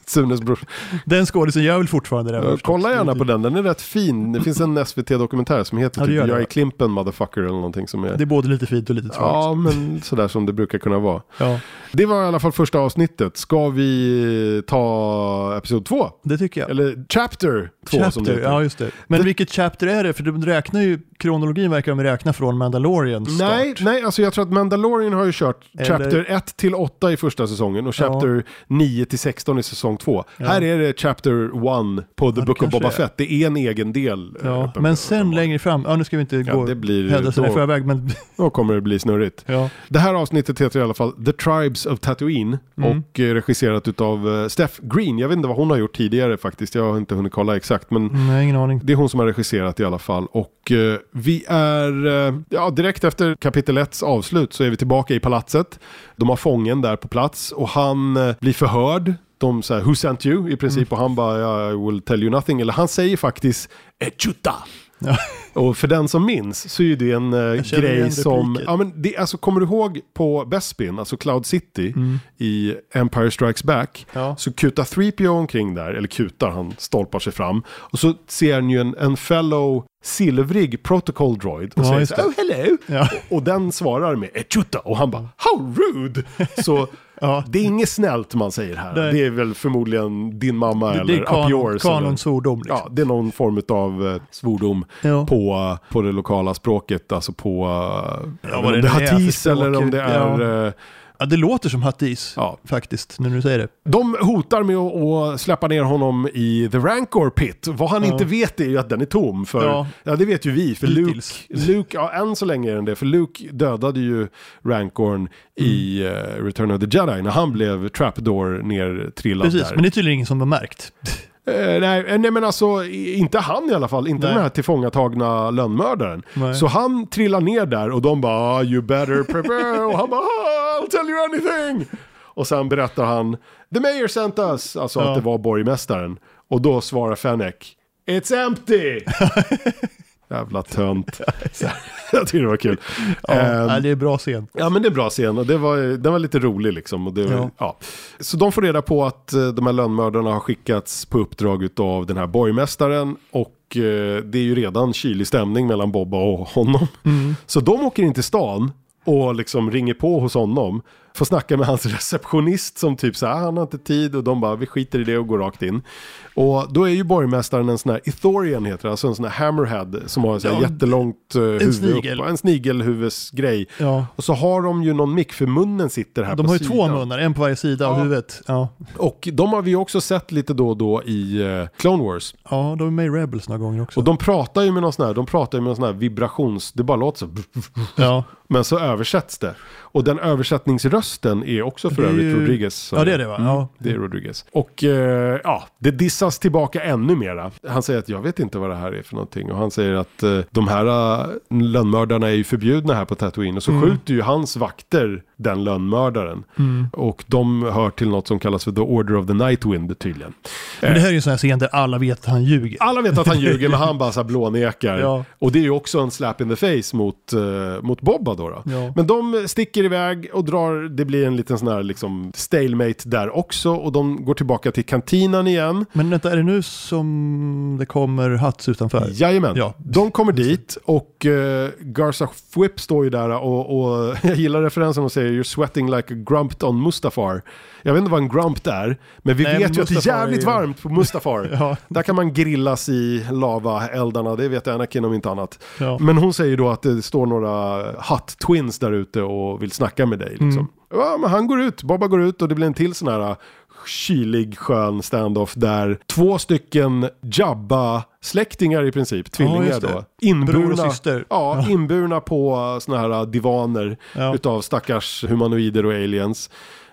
Sunes bror. den skådisen gör väl fortfarande det? Ja. Kolla gärna på den, den är rätt fin. Det finns en SVT-dokumentär som heter Ja, typ Jag är? Klimpen motherfucker eller någonting som är... Det är både lite fint och lite tragiskt. Ja, men sådär som det brukar kunna vara. Ja, Det var i alla fall första avsnittet. Ska vi ta episod två? det tycker jag. Eller chapter två som det Chapter, heter. ja just det. Men Det- vilket chapter är det? För de räknar ju, kronologin verkar de räkna från Mandalorians start. Nej, nej, alltså jag tror att Mandalorian har ju kört Eller- Chapter 1 till 8 i första säsongen och Ja. Chapter 9 till 16 i säsong 2. Ja. Här är det Chapter 1 på The det Book of Boba är. Fett. Det är en egen del. eh, Ja, öppen- men sen uppenbart. längre fram, ja nu ska vi inte Ja, gå det blir- händelserna i förväg, men Då kommer det bli snurrigt. ja. Det här avsnittet heter i alla fall The Tribes of Tatooine Mm. och eh, regisserat utav eh, Steph Green. Jag vet inte vad hon har gjort tidigare faktiskt. Jag har inte hunnit kolla exakt. Men Nej, ingen aning. Det är hon som har regisserat i alla fall. Och eh, vi är, eh, ja direkt efter kapitel 1 avslut så är vi tillbaka i palatset. De har fången där på plats och han eh, blir förhörd. De säger who sent you i princip och han bara I will tell you nothing. Eller han säger faktiskt echuta. Ja. Och för den som minns så är det en känner grej som, ja men det, alltså kommer du ihåg på Bespin, alltså Cloud City Mm. i Empire Strikes Back. Ja. Så kutar 3PO omkring där, eller kutar, han stolpar sig fram. Och så ser han ju en, en fellow silvrig protocol droid och Ja, säger så det. oh hello! Ja. Och den svarar med echuta och han bara, how rude! Så Ja. det är inget snällt man säger här. Nej. Det är väl förmodligen din mamma Det, eller det är up kanon, yours. eller- kanonsvordom. Liksom. Ja, det är någon form av eh, svordom Ja. på, på det lokala språket, alltså på, eh, det om det nu är hatis eller om det är Ja. det låter som Hattis Ja. faktiskt, nu när du säger det. De hotar med att, släppa ner honom i The Rancor Pit. Vad han Ja. inte vet är ju att den är tom. För, ja. Ja. det vet ju vi. För Luke, Hittills. Luke, ja än så länge är den det. För Luke dödade ju Rancorn i Mm. eh, Return of the Jedi när han blev trapdoor nertrillad Precis, där. men det är tydligen ingen som har märkt. Eh, nej, eh, nej men alltså inte han i alla fall, inte Nej. den här tillfångatagna lönnmördaren. Nej. Så han trillar ner där och de bara "Ah, you better prepare och han bara "Ah, I'll tell you anything. Och sen berättar han the mayor sent us, alltså Ja. att det var borgmästaren. Och då svarar Fennec It's empty! Jävla tönt. Jag tycker det var kul. Ja, nej, det är bra scen. Ja men det är bra scen och det var, den var lite rolig liksom. Och det, ja. Ja. Så de får reda på att eh, de här lönnmördarna har skickats på uppdrag av den här borgmästaren och eh, det är ju redan kylig stämning mellan Bobba och honom. Så de åker in till stan och liksom ringer på hos honom. Får snacka med hans receptionist som typ så här, han har inte tid och de bara, vi skiter i det och går rakt in. Och då är ju borgmästaren en sån här Ithorian heter det, alltså en sån här hammerhead som har en sån här Ja, jättelångt uh, huvud snigel. upp, en snigelhuvudsgrej. Ja. Och så har de ju någon mick för munnen sitter här De på har ju sidan. två munnar, en på varje sida av Ja. huvudet. Ja. Och de har vi också sett lite då och då i eh, Clone Wars. ja, de är med i Rebels några gånger också. Och de pratar ju med någon sån här, de pratar ju med någon sån här vibrations, det bara låter så. ja. Men så översätts det. Och den översättningsrösten är också för Det övrigt ju- Rodriguez. Ja, det är det va? Mm, Ja. Det är Rodriguez. Och eh, ja, det dissas tillbaka ännu mera. Han säger att jag vet inte vad det här är för någonting. Och han säger att eh, de här uh, lönnmördarna är ju förbjudna här på Tatooine. Och så Mm. skjuter ju hans vakter den lönnmördaren. Och de hör till något som kallas för The Order of the Nightwind tydligen. Men det här är ju en sån här scen där alla vet att han ljuger. Alla vet att han ljuger men han bara så blånekar. Ja. Och det är ju också en slap in the face mot, uh, mot Bobba då. då. Ja. Men de sticker iväg och drar, det blir en liten sån här liksom stalemate där också. Och de går tillbaka till kantinan igen. Men vänta, är det nu som det kommer Hats utanför? Jajamän, Ja. de kommer dit och uh, Garza Whip står ju där och, och jag gillar referensen och säger you're sweating like a grumped on Mustafar. Jag vet inte vad en grumpt är, men vi Nej, vet men ju att det är jävligt är varmt på Mustafar. Ja. Där kan man grillas i lavaeldarna, det vet Anakin om inte annat. Ja. Men hon säger då att det står några Hutt-twins där ute och vill snacka med dig. Liksom. Mm. Ja, men han går ut, Bobba går ut och det blir en till sån här kylig skön standoff där två stycken Jabba-släktingar i princip, tvillingar det. då, inburna, syster. ja, inburna på såna här divaner Ja. utav stackars humanoider och aliens.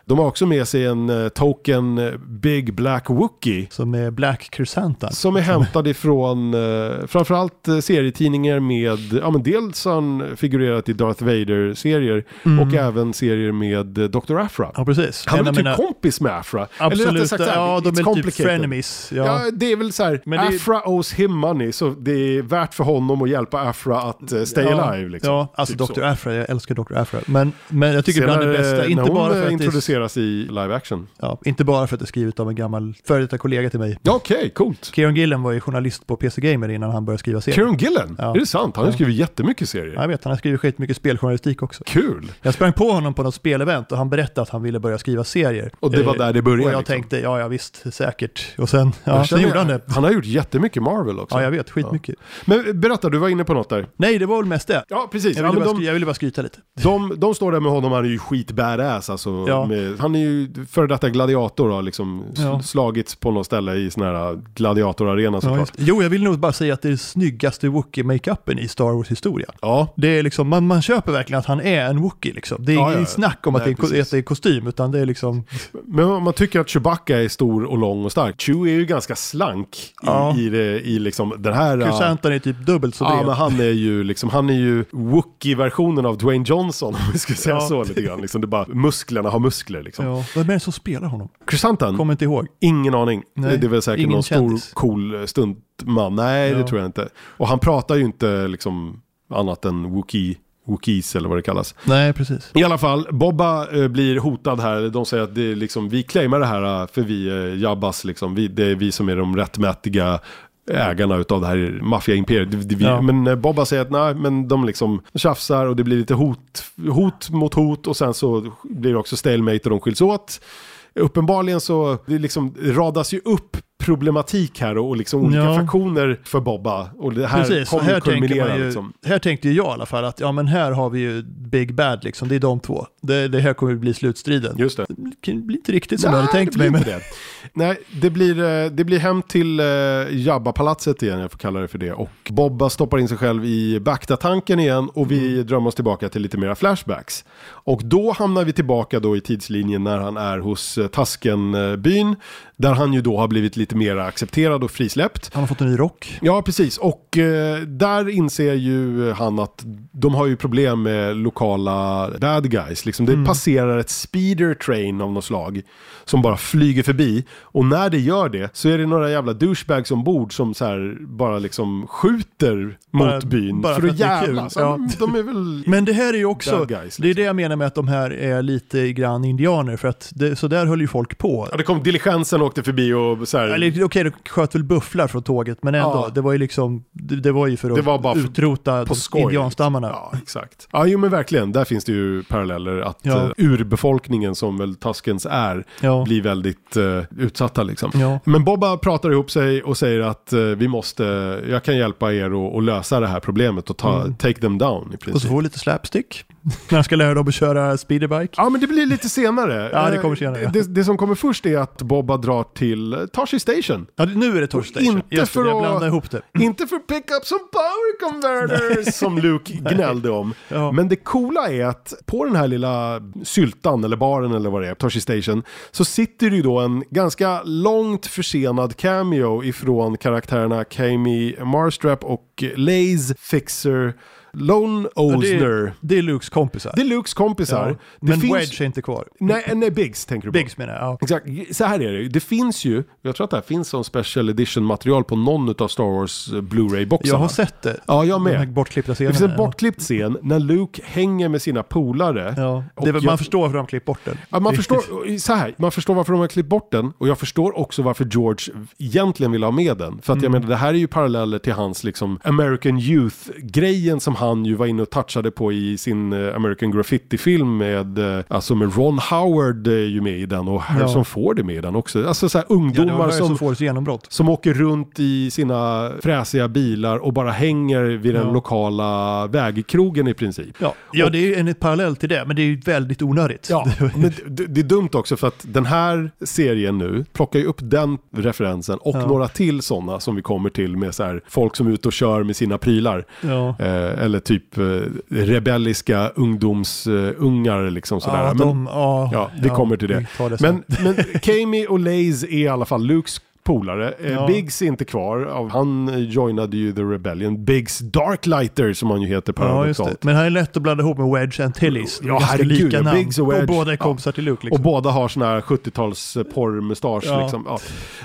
De har också med sig en eh, token eh, Big Black Wookie. Som är Black Crescenta. Som är hämtad ifrån eh, framförallt serietidningar med, ja men dels har han figurerat i Darth Vader-serier och även serier med Dr. Afra. Mm. Ja, precis. Han är typ mina- kompis med Afra? Absolut, rättare sagt här, ja de är typ frenemies. Ja. Ja. det är väl så här, Men det- Afra owes him money, så det är värt för honom att hjälpa Afra att uh, stay ja, alive. Liksom. Ja, alltså Typ Dr. så. Afra, jag älskar Dr. Afra. Men, men jag tycker bland det Senare, bästa, inte bara, för att det är, introduceras i live action. ja, inte bara för att det är skrivet av en gammal före detta kollega till mig. Ja, Okej, coolt. Kieron Gillen var ju journalist på PC Gamer innan han började skriva serier. Kieron Gillen, Ja. är det sant? Han har Ja. skrivit jättemycket serier. Ja, jag vet, han har skrivit skitmycket speljournalistik också. Kul! Jag sprang på honom på något spelevent och han berättade att han ville börja skriva serier. Och det var Eh, där det började, Och jag liksom. tänkte, ja, ja visst, säkert. Och sen, ja, sen gjorde han det. Han har gjort jättemycket Marvel också. Ja, jag vet, skitmycket. Men berätta, du var inne på något där. Nej, det var väl mest det. Ja, precis. Jag Ja, ville, men bara, de, skry- jag ville bara skryta lite. de, de står där med honom, han är ju skit badass alltså. Ja. Med, han är ju före detta gladiator har liksom Ja. slagits på något ställe i sån här gladiatorarena Ja, såklart. det. jo, jag vill nog bara säga att det är den snyggaste Wookie-makeupen i Star Wars-historia. Ja, Det är liksom, man, man köper verkligen att han är en Wookie liksom. Det är Ja, ja, ingen ja. snack om att, Nej, det är, att det är kostym, utan det är liksom, men om man tycker att Chewbacca är stor och lång och stark. Chewie är ju ganska slank i, Ja. i, det, i liksom den här... ja, Crusantan är typ dubbelt så Ja, bred. men han är ju liksom, han är ju Wookie-versionen av Dwayne Johnson om vi ska säga Ja. så lite grann. Liksom, det bara, musklerna har muskler liksom. Ja, vem är det som spelar honom? Chrysantan? Kommer inte ihåg. Ingen aning. Nej, det är väl säkert ingen någon stor kändis. cool stuntman. Nej, det Ja. tror jag inte. Och han pratar ju inte liksom annat än Wookie, Wookiees eller vad det kallas. Nej, precis. I alla fall, Bobba eh, blir hotad här. De säger att det är liksom, vi claimar det här eh, för vi är Jabbas liksom. Vi, det är vi som är de rättmätiga ägarna utav det här maffiaimperiet. Ja. Men eh, Bobba säger att nej, men de liksom tjafsar och det blir lite hot, hot mot hot och sen så blir det också stalemate och de skiljs åt. Uppenbarligen så det liksom radas ju upp problematik här och, liksom olika Ja. faktioner för Bobba. Och det här Precis, kommer här, kulminera ju, liksom. här tänkte jag i alla fall att ja men här har vi ju Big Bad liksom, det är de två. Det, det här kommer bli slutstriden. Just det. Det blir inte riktigt som jag hade tänkt det mig. Men... det. Nej, det blir, eh, det blir hem till eh, Jabba-palatset igen, jag får kalla det för det. Och Bobba stoppar in sig själv i Bacta-tanken igen och vi Mm. drömmer oss tillbaka till lite mera flashbacks. Och då hamnar vi tillbaka då i tidslinjen när han är hos eh, Taskenbyn, där han ju då har blivit lite mer accepterad och frisläppt. Han har fått en ny rock. Ja, precis. Och eh, där inser ju han att de har ju problem med lokala bad guys. Liksom, det Mm. passerar ett speeder train av något slag som bara flyger förbi. Och när det gör det så är det några jävla douchebags ombord som så här bara liksom skjuter Bara- mot byn. bara för för att jävlas. Ja. Men De är väl... Men det här är ju också, guys, det är liksom. det jag menar med att de här är lite grann indianer, för att det, så där höll ju folk på. Ja, det kom diligensen åkte förbi och så här... Eller okej, de sköt väl bufflar från tåget, men ändå, Ja. det var ju liksom, det, det var ju för att var utrota skoj. indianstammarna. Ja, exakt. Ja, jo men verkligen. Där finns det ju paralleller. Att Ja. eh, urbefolkningen som väl Tuskens är Ja. blir väldigt eh, utsatta liksom. Ja. Men Bobba pratar ihop sig och säger att eh, vi måste, jag kan hjälpa er att lösa det här problemet och ta, Mm. take them down i Och så princip. får vi lite slapstick, när ska lära dem att köra speederbike. Ja men det blir lite senare. Ja, det Eh, kommer senare, ja. Det, det som kommer först är att Bobba drar till Tashi Station. Ja, nu är det Torch Station. Inte Just det, för jag att- blandade ihop det. Inte för pick up some power converters som Luke gnällde om. Ja. Men det coola är att på den här lilla syltan eller baren eller vad det är, Toshi Station, så sitter det ju då en ganska långt försenad cameo ifrån karaktärerna Kami Marstrap och Laze Fixer Lone det, Osner. är, det är Lukes kompisar. Det är Lukes kompisar. ja. Det Men finns... Wedge är inte kvar. Nej, nej, Biggs tänker du på. Biggs menar jag. Ja. Exakt, så här är det. Det finns ju, jag tror att det här finns som special edition material på någon av Star Wars eh, Blu-ray-boxarna. Jag har sett det. Ja, jag här med. bortklippta Det scenerna. finns en bortklippt scen när Luke hänger med sina polare. Ja. Det, väl- jag- man förstår varför de har klippt bort den. Ja, man, Riktigt. förstår, så här, man förstår varför de har klippt bort den och jag förstår också varför George egentligen vill ha med den. För att jag Mm. menar, det här är ju paralleller till hans liksom American Youth-grejen som han ju var inne och touchade på i sin eh, American Graffiti-film med, eh, alltså med Ron Howard är ju med i den och Harrison Ford är med i den också. Alltså så här Ja, ungdomar var som genombrott. som åker runt i sina fräsiga bilar och bara hänger vid den Ja. lokala vägkrogen i princip. Ja, ja det är en parallell till det, men det är ju väldigt onödigt. Ja, men det, det är dumt också för att den här serien nu plockar ju upp den referensen och Ja. några till sådana som vi kommer till med så här folk som är ute och kör med sina prylar. ja. Eh, eller typ eh, rebelliska ungdomsungar liksom sådär. Ja, men, de, ja, ja, vi kommer till det. det men, men Kami och Laze är i alla fall Lukes polare. Eh, Ja. Biggs är inte kvar. Han eh, joinade ju The Rebellion. Biggs Darklighter som han ju heter Ja, paradoxalt. det. Men han är lätt att blanda ihop med Wedge Antilles. Ja, herregud, lika ja, namn. Biggs och Wedge. båda är Ja. kompisar till Luke. Liksom. Och båda har såna här 70-tals porrmustasch Ja. liksom. Ja.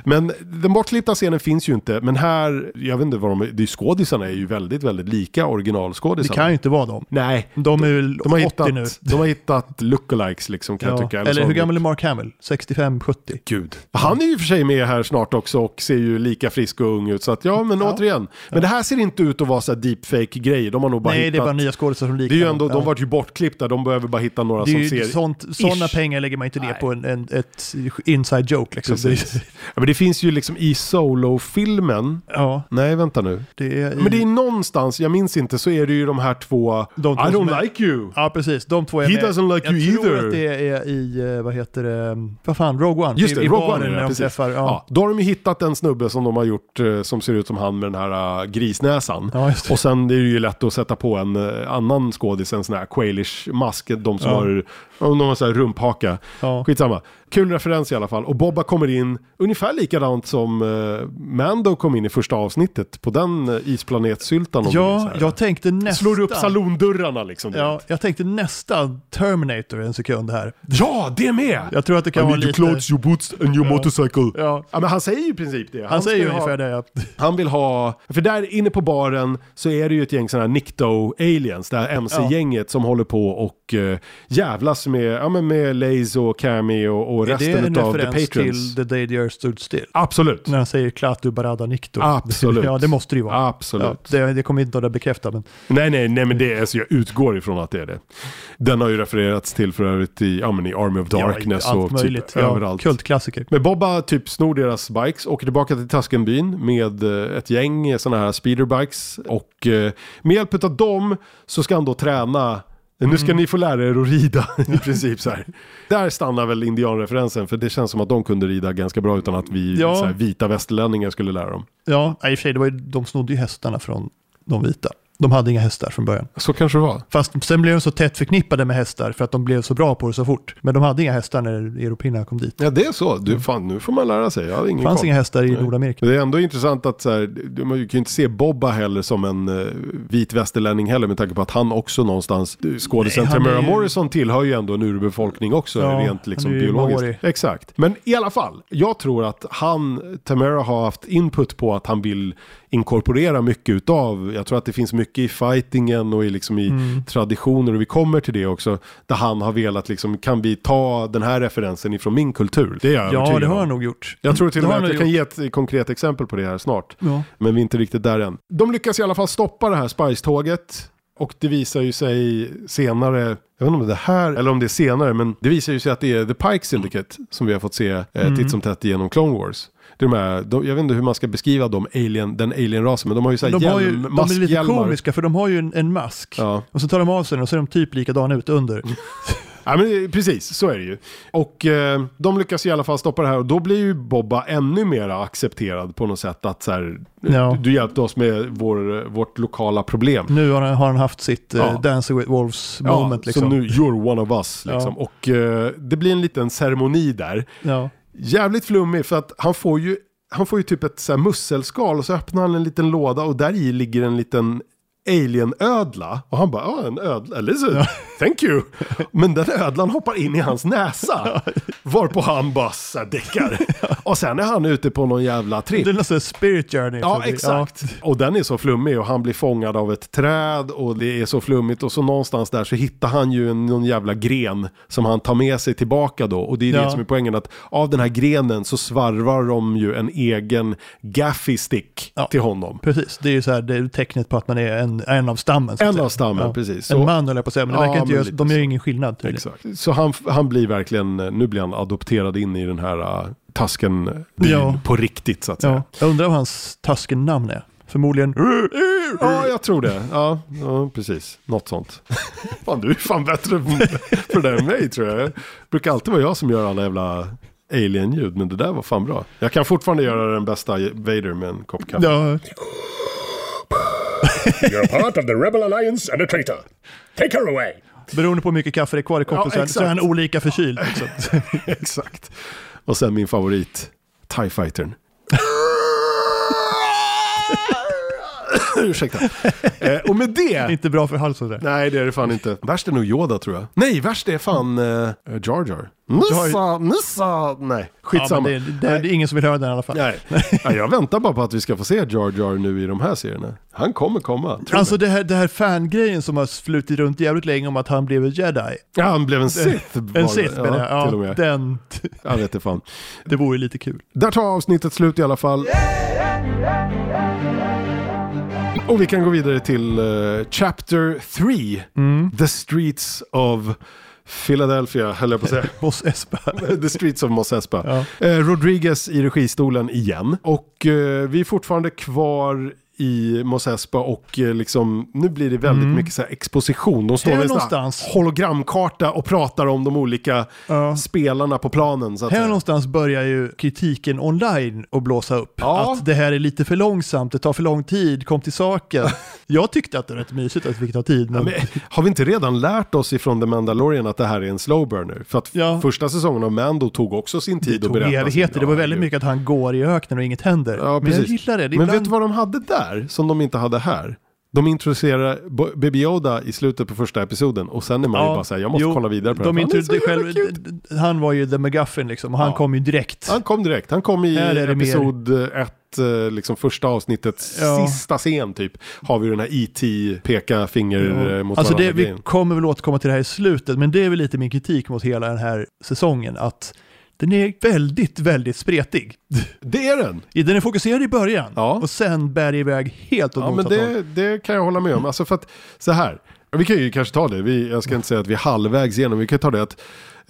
Men den bortklippta scenen finns ju inte. Men här, jag vet inte vad de är, det är skådisarna är ju väldigt, väldigt lika det originalskådisarna. kan ju inte vara dem. Nej, De är väl de har, 80 hittat, nu. de har hittat lookalikes liksom kan jag Ja. tycka. Eller, så- hur gammal är Mark Hamill? 65-70? Gud. Han är ju för sig med här snart också och ser ju lika frisk och ung ut. Så att ja, men Ja. återigen. Men det här ser inte ut att vara så deepfake-grejer. De har nog bara Nej, hittat... det är bara nya skådespelare som det liknar är ju ändå, de Ja. vart ju bortklippta. De behöver bara hitta några det som ju ser... sånt, sådana pengar lägger man inte ner Nej. på en, en, ett inside joke. Liksom. Precis. Det, Ja, men det finns ju liksom i solo-filmen. ja, Nej, vänta nu. det är... i- Men det är någonstans, jag minns inte, så är det ju de här två... De två I don't är- like you! Ja, precis. De två är He med. doesn't like jag you tror either. att det är i, eh, vad heter det, vad fan, Rogue One. Just det, I, i Rogue One är det, när de precis. träffar. Ja. Ja. då har de ju hittat en snubbe som de har gjort eh, som ser ut som han med den här uh, grisnäsan. Ja. Och sen är det ju lätt att sätta på en eh, annan skådis, en sån här quailish mask, de som Ja. har, om de har så här rumphaka. Ja. Skitsamma. Kul referens i alla fall. Och Bobba kommer in ungefär likadant som eh, Mando kom in i första avsnittet på den uh, isplanetsyltan. om du minns Ja, här. jag tänkte nästan... Slår upp salondörrarna liksom. Ja, jag tänkte nästan Terminator en sekund här. ja, det med! Jag tror att det kan vara lite... clothes, your boots and your motorcycle. Ja, Ja, men han säger ju i princip det. han säger ju ska ha- ungefär det. Ja. Han vill ha, för där inne på baren så är det ju ett gäng sådana här Nikto-aliens, det här MC-gänget som håller på och uh, jävlas med, ja, men med Laze och Cammy och, och Är det resten en av The referens Patrons. till The Day the Earth Stood Still? Absolut. När han säger Klatu Barada Nikto. Absolut. Ja, det måste det ju vara. Absolut. Ja, det, det kommer inte att bekräfta, men Nej, nej, nej, men det är, så jag utgår ifrån att det är det. Den har ju refererats till för övrigt i, ja, men i Army of Darkness ja, och möjligt. typ ja, överallt. Kultklassiker. Men Bobba typ snor deras bikes, åker tillbaka till Tuskenbyn med eh, ett gäng sådana här speederbikes. Och eh, med hjälp av dem så ska han då träna nu ska ni få lära er att rida i princip så här. Där stannar väl indianreferensen för det känns som att de kunde rida ganska bra utan att vi Ja. här, vita västerlänningar skulle lära dem. Ja, i och för sig, det var ju, de snodde ju hästarna från de vita. De hade inga hästar från början. Så kanske det var. Fast sen blev de så tätt förknippade med hästar för att de blev så bra på det så fort. Men de hade inga hästar när européerna kom dit. Ja det är så, du, fan, nu får man lära sig. Jag hade Det ingen fanns koll. inga hästar i Nej. Nordamerika. Det är ändå intressant att så här, man kan ju inte se Bobba heller som en uh, vit västerlänning heller med tanke på att han också någonstans, skådisen Tamara ju- Morrison tillhör ju ändå en urbefolkning också Ja, rent liksom biologiskt. maori. Exakt. Men i alla fall, jag tror att han, Tamara har haft input på att han vill inkorporera mycket utav, jag tror att det finns mycket i fightingen och i, liksom i Mm. traditioner och vi kommer till det också, där han har velat liksom, kan vi ta den här referensen ifrån min kultur? Det är jag Ja, det har han nog gjort. Jag tror till och med att jag nog kan ge ett konkret exempel på det här snart. Ja. Men vi är inte riktigt där än. De lyckas i alla fall stoppa det här Spice-tåget. Och det visar ju sig senare, jag vet inte om det är här eller om det är senare, men det visar ju sig att det är The Pike Syndicate som vi har fått se eh, Mm. titt som tätt genom Clone Wars. Det är de här, de, jag vet inte hur man ska beskriva dem, alien, den alien-rasen, men de har ju så här De, har ju, hjälm, de är lite komiska för de har ju en, en mask. Ja. Och så tar de av sig den och så är de typ likadana ut under. Ja men precis, så är det ju. Och eh, de lyckas i alla fall stoppa det här och då blir ju Bobba ännu mer accepterad på något sätt att så här, Ja. du hjälpte oss med vår, vårt lokala problem. Nu har han, har han haft sitt Ja. eh, Dancing with Wolves moment. ja, liksom. Så nu, you're one of us. Liksom. Och eh, det blir en liten ceremoni där. Jävligt flummig för att han får ju, han får ju typ ett så här musselskal och så öppnar han en liten låda och där i ligger en liten alien-ödla. Och han bara, ja en ödla, så, thank you. Men den ödlan hoppar in i hans näsa. Varpå han bara däckar. Och sen är han ute på någon jävla tripp. Det är nästan spirit journey. Ja, exakt. Och den är så flummig och han blir fångad av ett träd och det är så flummigt och så någonstans där så hittar han ju en, någon jävla gren som han tar med sig tillbaka då. Och det är Ja. det som är poängen att av den här grenen så svarvar de ju en egen gaffy stick Ja. till honom. Precis, det är ju så här, det är tecknet på att man är en, en av stammen. En säga. av stammen, Ja. precis. En Så- man höll jag på att säga, men det Ja, verkar inte göra, de gör ingen skillnad. Exakt. Så han, han blir verkligen, nu blir han adopterad in i den här uh, tasken Ja. på riktigt så att säga. Ja. Jag undrar vad hans Tusken-namn är. Förmodligen... Ja, jag tror det. Ja, ja precis. Något sånt. fan, du är fan bättre för det än mig tror jag. Det brukar alltid vara jag som gör alla jävla alien-ljud, men det där var fan bra. Jag kan fortfarande göra den bästa Vader med en kopp kaffe. Ja, You're part of the Rebel Alliance and a traitor. Take her away. beroende på hur mycket kaffe det är kvar i koppen Ja, så, är- han olika förkyld. Liksom. Exakt. Och sen min favorit, TIE Fightern. Ursäkta. Eh, och med det... inte bra för halsen där. Nej, det är det fan inte. Värst är nog Yoda tror jag. Nej, värst är fan uh, Jar Jar. Nissa, Nissa. Nej, Ja, skitsamma. men det, det, det är ingen som vill höra den i alla fall. Nej. Nej, jag väntar bara på att vi ska få se Jar Jar nu i de här serierna. Han kommer komma. Alltså det här, det här fangrejen som har flutit runt jävligt länge om att han blev en jedi. ja, han blev en Sith. En det. Sith menar jag. Ja, till och Ja, med. den, Jag vet inte fan. det vore lite kul. Där tar avsnittet slut i alla fall. Och vi kan gå vidare till eh, Chapter 3. Mm. The Streets of Philadelphia, höll jag på att säga. Boss Espa. The Streets of Mos Espa. Ja. Eh, Rodriguez i registolen igen. Och eh, vi är fortfarande kvar i Mos Espa och eh, liksom, nu blir det väldigt mycket så exposition. De står Mm. Här med någonstans. hologramkarta och pratar om de olika Ja. spelarna på planen. Här säga. någonstans börjar ju kritiken online att blåsa upp. Ja. Att det här är lite för långsamt, det tar för lång tid, kom till saken. Jag tyckte att det var rätt mysigt att det fick ta tid. Men... Men, har vi inte redan lärt oss ifrån The Mandalorian att det här är en slow burner? För att Ja. första säsongen av Mando tog också sin tid att berätta. evigheter, det var väldigt Ja, mycket att han går i öknen och inget händer. Ja, men jag gillar det. det Men ibland... vet du vad de hade där som de inte hade här? De introducerar Baby Yoda i slutet på första episoden och sen är man ju bara såhär, jag måste jo, kolla vidare på de det. här. Jävla själv. Han var ju the McGuffin liksom, och han Ja. kom ju direkt. Han kom direkt, han kom i episod ett, eh, liksom första avsnittets Ja. sista scen typ. Har vi den här E.T. peka finger eh, mot Alltså det, varandra vi grejen. kommer väl återkomma till det här i slutet, men det är väl lite min kritik mot hela den här säsongen, att den är väldigt, väldigt spretig. Det är den! Den är fokuserad i början, Ja. och sen bär det iväg helt åt Ja, men det, det kan jag hålla med om. Alltså för att, så här, vi kan ju kanske ta det, vi, jag ska inte säga att vi är halvvägs igenom, vi kan ta det att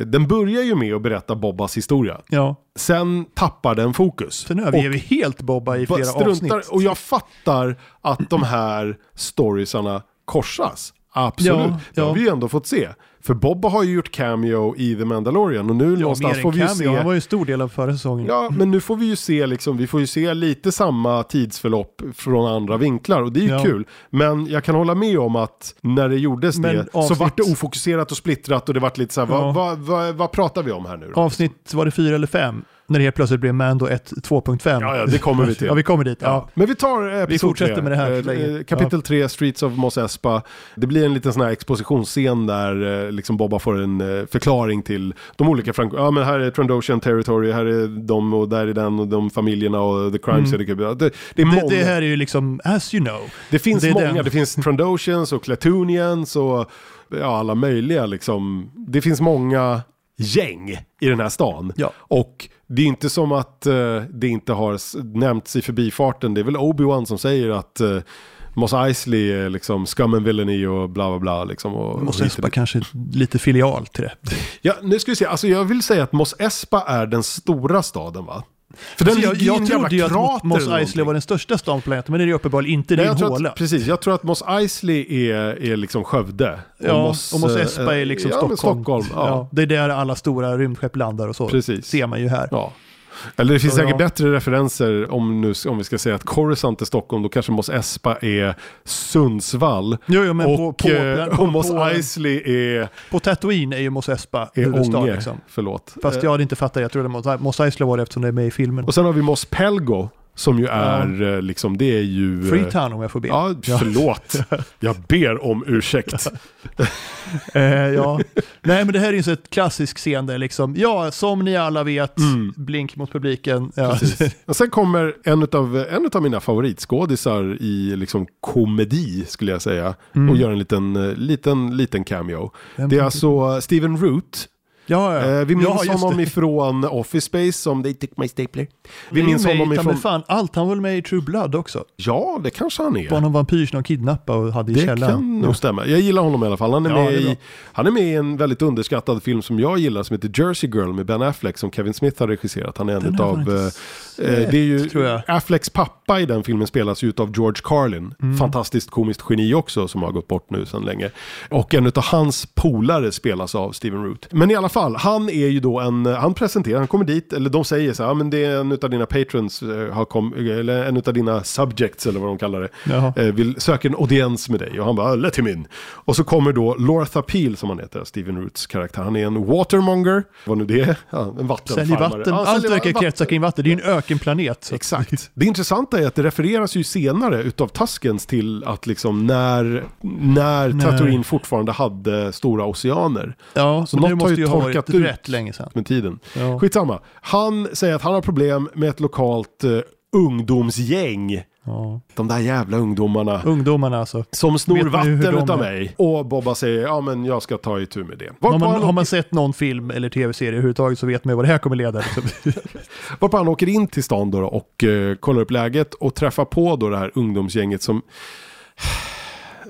Den börjar ju med att berätta Bobbas historia. Ja, Sen tappar den fokus. sen överger vi helt Bobba i flera struntar, avsnitt. och jag fattar att de här storiesarna korsas. Absolut, Ja, det har ja. vi ju ändå fått se. För Bobba har ju gjort cameo i The Mandalorian och nu Ja, någonstans får vi ju cameo. Han se... var ju en stor del av förra säsongen. Ja, men nu får vi ju se liksom, vi får ju se lite samma tidsförlopp från andra vinklar och det är ju Ja. kul. Men jag kan hålla med om att när det gjordes Men det så avsnitt- vart det ofokuserat och splittrat och det vart lite så här, Ja. vad, vad, vad, vad pratar vi om här nu då? Avsnitt, var det fyra eller fem? När det helt plötsligt blev Mando 1 2.5. Ja, ja, det kommer vi till. Ja, vi kommer dit. Ja. Ja. Men vi tar eh, episod fortsätter tre. med det här Eh, eh, Kapitel 3, Streets of Mos Espa. Det blir en liten sån här expositionsscen där eh, liksom Bobba får en eh, förklaring till de olika frank... Ja men här är Trandoshan Territory, här är de och där är den och de familjerna och The Crime Mm. Syndicate. Det, det är många. Det, det här är ju liksom, as you know. Det finns Det många, den. det finns Trandoshans och Clatoonians och ja, alla möjliga liksom. Det finns många gäng i den här stan. Ja. Och det är inte som att eh, det inte har nämnts i förbifarten. Det är väl Obi-Wan som säger att eh, Mos Eisley är liksom scum and villainy och bla bla bla. Liksom, och, Mos och Espa kanske lite filial till det. Ja, nu ska vi se. Alltså jag vill säga att Mos Espa är den stora staden va? För den Så jag, jag trodde ju att Mos Eisley var den största stan på planeten, men det är det uppenbarligen inte. Det är en håla. att, precis, jag tror att Mos Eisley är, är liksom Skövde. Ja, och Mos eh, Espa är liksom ja, Stockholm. Stockholm ja. Ja, det är där alla stora rymdskepp landar och så. Precis. ser man ju här. Ja. Eller det finns säkert bättre referenser om, nu, om vi ska säga att Coruscant är Stockholm, då kanske Mos Espa är Sundsvall. Jo, jo, men och, på, på, eh, på, och Mos på, Eisley är, på Tatooine är ju Mos Espa är huvudstad Ånge. liksom. Förlåt. Fast Eh, jag hade inte fattat, jag trodde Mos, Mos Eisley var det eftersom det är med i filmen. Och sen har vi Mos Pelgo, som ju är eh, liksom, det är ju... eh, Freetown om jag får be. Ja, förlåt. Jag ber om ursäkt. Eh, ja. Nej, men det här är ju så ett klassisk scen där liksom, ja, som ni alla vet, Mm. blink mot publiken. Ja. Och sen kommer en av en utav mina favoritskådisar i liksom komedi skulle jag säga. Och gör en liten, eh, liten, liten cameo. Mm. Vem Det är alltså Steven Root. Ja, ja. Eh, vi minns ja, honom det. ifrån Office Space som They took my stapler. Vi Det minns honom ifrån... Fan, allt, han var väl med i True Blood också. Ja, det kanske han Var är. någon vampyr som de kidnappade och hade i Det källaren. kan nog stämma. Jag gillar honom i alla fall. Han är, Ja, med det är i, han är med i en väldigt underskattad film som jag gillar som heter Jersey Girl med Ben Affleck som Kevin Smith har regisserat. Han är en Den jag eh, det är ju, tror jag. Afflecks pappa i den filmen spelas ju utav George Carlin. Mm. Fantastiskt komiskt geni också som har gått bort nu sedan länge. Och en utav hans polare spelas av Steven Root. Men i alla fall, han är ju då en, han presenterar, han kommer dit, eller de säger så här, ja men det är en utav dina patrons, eh, har kom, eller en utav dina subjects eller vad de kallar det, Jaha. eh, vill söka en audiens med dig. Och han bara, let him in. Och så kommer då Lortha Peel som han heter, Steven Roots karaktär. Han är en watermonger, vad nu det är, ja, en vattenfarmare. Säljer vatten, Ja, allt verkar kretsa kring vatten. Det är ju en ökenplanet. Så. Exakt. Det intressanta är att det refereras ju senare utav Tuskens till att liksom när, när. Tatooine fortfarande hade stora oceaner Ja, Så något har måste ju ju ha torkat ut. rätt länge sedan. med tiden. Ja. Skitsamma. Han säger att han har problem med ett lokalt eh, ungdomsgäng. Ja. De där jävla ungdomarna. Ungdomarna alltså. Som snor vatten utav är. mig. Och Bobba säger, ja men jag ska ta itu med det. Har man, har man sett någon film eller tv-serie överhuvudtaget så vet man ju vad det här kommer leda. Varpå han åker in till stan då och eh, kollar upp läget och träffar på då det här ungdomsgänget som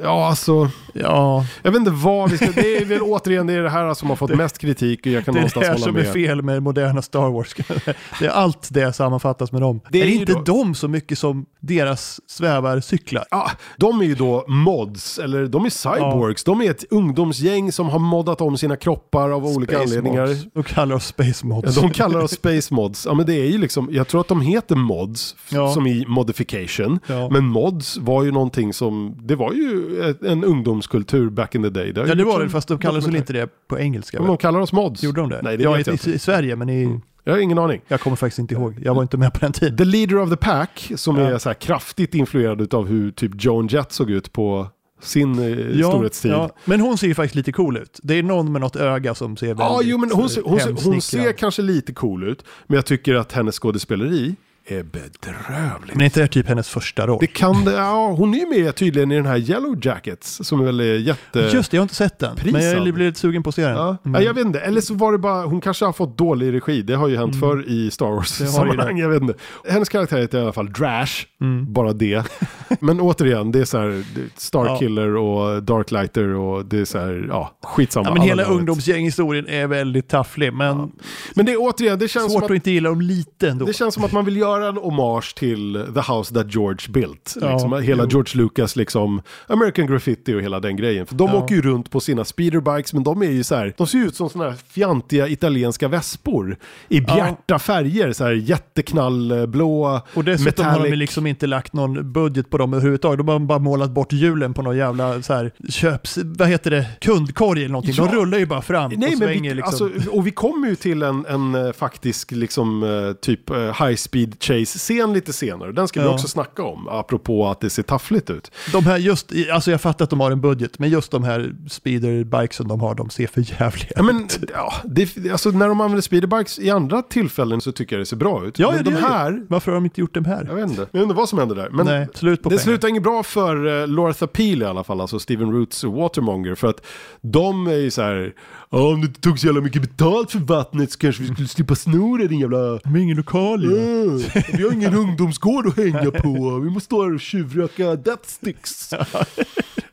Ja, alltså, ja, jag vet inte vad vi ska... Det är väl återigen det, är det här som har fått mest kritik och jag kan det är det här som är med. fel med moderna Star Wars. Det är allt det sammanfattas med dem. Det är är det inte då- de så mycket som deras svävarcyklar? Ja, de är ju då mods, eller de är cyborgs. De är ett ungdomsgäng som har moddat om sina kroppar av olika Space anledningar. Mods. De kallar oss Space Ja, Mods. de kallar oss Space Mods. Ja men det är ju liksom, jag tror att de heter Mods, Ja. som i modification. Ja. Men Mods var ju någonting som, det var ju en ungdomskultur back in the day. har Ja det var det, fast de kallar väl inte det på engelska? Men de kallar oss Mods. Gjorde de det? Nej det ja, vet jag i, inte. Mm. i Sverige, men i, Jag har ingen aning. jag kommer faktiskt inte ihåg. Jag var inte med på den tiden. The Leader of the Pack, som Ja. är så kraftigt influerad av hur typ Joan Jett såg ut på sin eh, storhetstid. ja, men hon ser ju faktiskt lite cool ut. Det är någon med något öga som ser väldigt Ja, jo, men hon, ser- hon, ser- hon ser kanske lite cool ut. Men jag tycker att hennes skådespeleri är bedrövligt. Men är inte det typ hennes första roll? Det kan det, ja hon är ju med tydligen i den här Yellow Jackets som är väl är jätte... Just det, jag har inte sett den. Men prisad. jag blir lite sugen på att se den. Ja. Mm. Ja, jag vet inte, eller så var det bara, hon kanske har fått dålig regi, det har ju hänt förr i Star Wars-sammanhang, jag vet inte. Hennes karaktär heter i alla fall Drash, Mm. bara det. Men återigen, det är så här, Starkiller och Darklighter och det är så här, ja, skitsamma. Ja, men hela ungdomsgänghistorien är väldigt tafflig, men Men det är återigen, det känns, som svårt att, att inte gilla dem lite ändå. det känns som att man vill göra en hommage till The House That George Built. Ja, liksom, hela jo. George Lucas, liksom, American Graffiti och hela den grejen. För de Ja. åker ju runt på sina speederbikes, men de är ju så här, de ser ut som sådana här fjantiga italienska vespor. I bjärta färger, så här jätteknallblå, Och dessutom har de metallic. liksom inte lagt någon budget på dem överhuvudtaget. De har bara målat bort hjulen på någon jävla så här, köps, vad heter det, kundkorg eller någonting. Ja. De rullar ju bara fram Nej, och men svänger vi, liksom. alltså, och vi kommer ju till en, en eh, faktisk liksom, eh, typ eh, high speed chase-scen lite senare. Den ska vi Ja. också snacka om, apropå att det ser taffligt ut. De här just, alltså jag fattar att de har en budget, men just de här speederbikesen de har, de ser för jävliga Ja, men, ja, det, alltså, när de använder speederbikes i andra tillfällen så tycker jag det ser bra ut. Ja, men ja, de det. här, Varför har de inte gjort dem jag här? vet inte, jag inte vad som händer där. Men Nej, slut på det pengar. slutar inget bra för uh, Lortha Peel i alla fall, alltså Steven Roots Watermonger. För att de är ju så här, "Ja, om du inte tog så jävla mycket betalt för vattnet så kanske vi skulle slippa sno det din jävla... De har ingen lokal ju. Mm, vi har ingen ungdomsgård att hänga på, vi måste stå här och tjuvröka death sticks.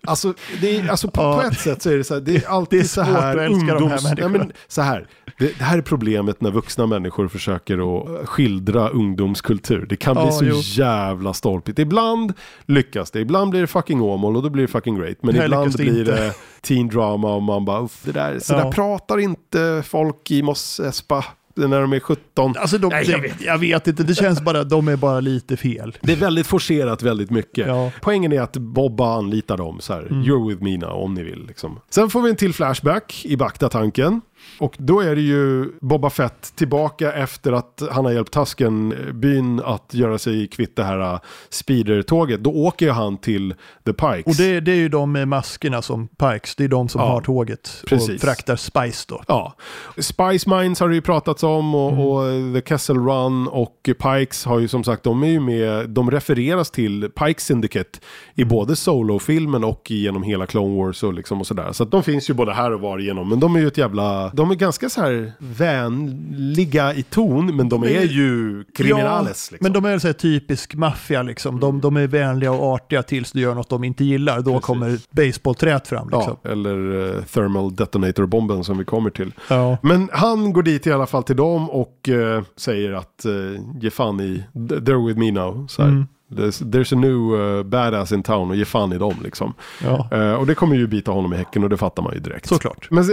Alltså, det är, alltså på, Ja. på ett sätt så är det så här, det är alltid Det är så här här ungdoms... ja, människorna. men, så här, det, det här är problemet när vuxna människor försöker att skildra ungdomskultur. Det kan bli Ja, så jo. jävla stolpigt. Ibland lyckas det, ibland blir det fucking Åmål och då blir det fucking great. Men Här ibland det blir det teen drama och man bara, "Uff, det där, så Ja. där pratar inte folk i Mos Espa när de är 17. Alltså de, Nej, jag jag, vet. vet. inte, det känns bara, de är bara lite fel. Det är väldigt forcerat väldigt mycket. Ja. Poängen är att Bobba anlitar dem så här, Mm. you're with me now om ni vill. Liksom. Sen får vi en till flashback i Bakta-tanken. Och då är det ju Boba Fett tillbaka efter att han har hjälpt Tasken-byn att göra sig kvitt det här uh, speedertåget. Då åker ju han till The Pikes. Och det, det är ju de med maskerna som Pikes, det är de som Ja, har tåget precis. och fraktar Spice då. Ja, Spice Mines har det ju pratats om och, Mm. och The Kessel Run och Pikes har ju som sagt, de är ju med, de refereras till Pikes Syndicate i både Solo-filmen och genom hela Clone Wars och liksom och sådär. Så att de finns ju både här och var igenom. Men de är ju ett jävla, de är ganska så här vänliga i ton, men de är ju kriminales. Ja, liksom. Men de är så här typisk maffia liksom. De, de är vänliga och artiga tills du gör något de inte gillar. Då Precis. kommer baseballträet fram liksom. Ja, eller eh, Thermal Detonator-bomben som vi kommer till. Ja. Men han går dit i alla fall till dem och eh, säger att uh, ge fan i, they're with me now. Så. Mm. There's, there's a new eh, badass in town och ge fan i dem liksom. ja, Eh, och det kommer ju bita honom i häcken och det fattar man ju direkt. såklart. Men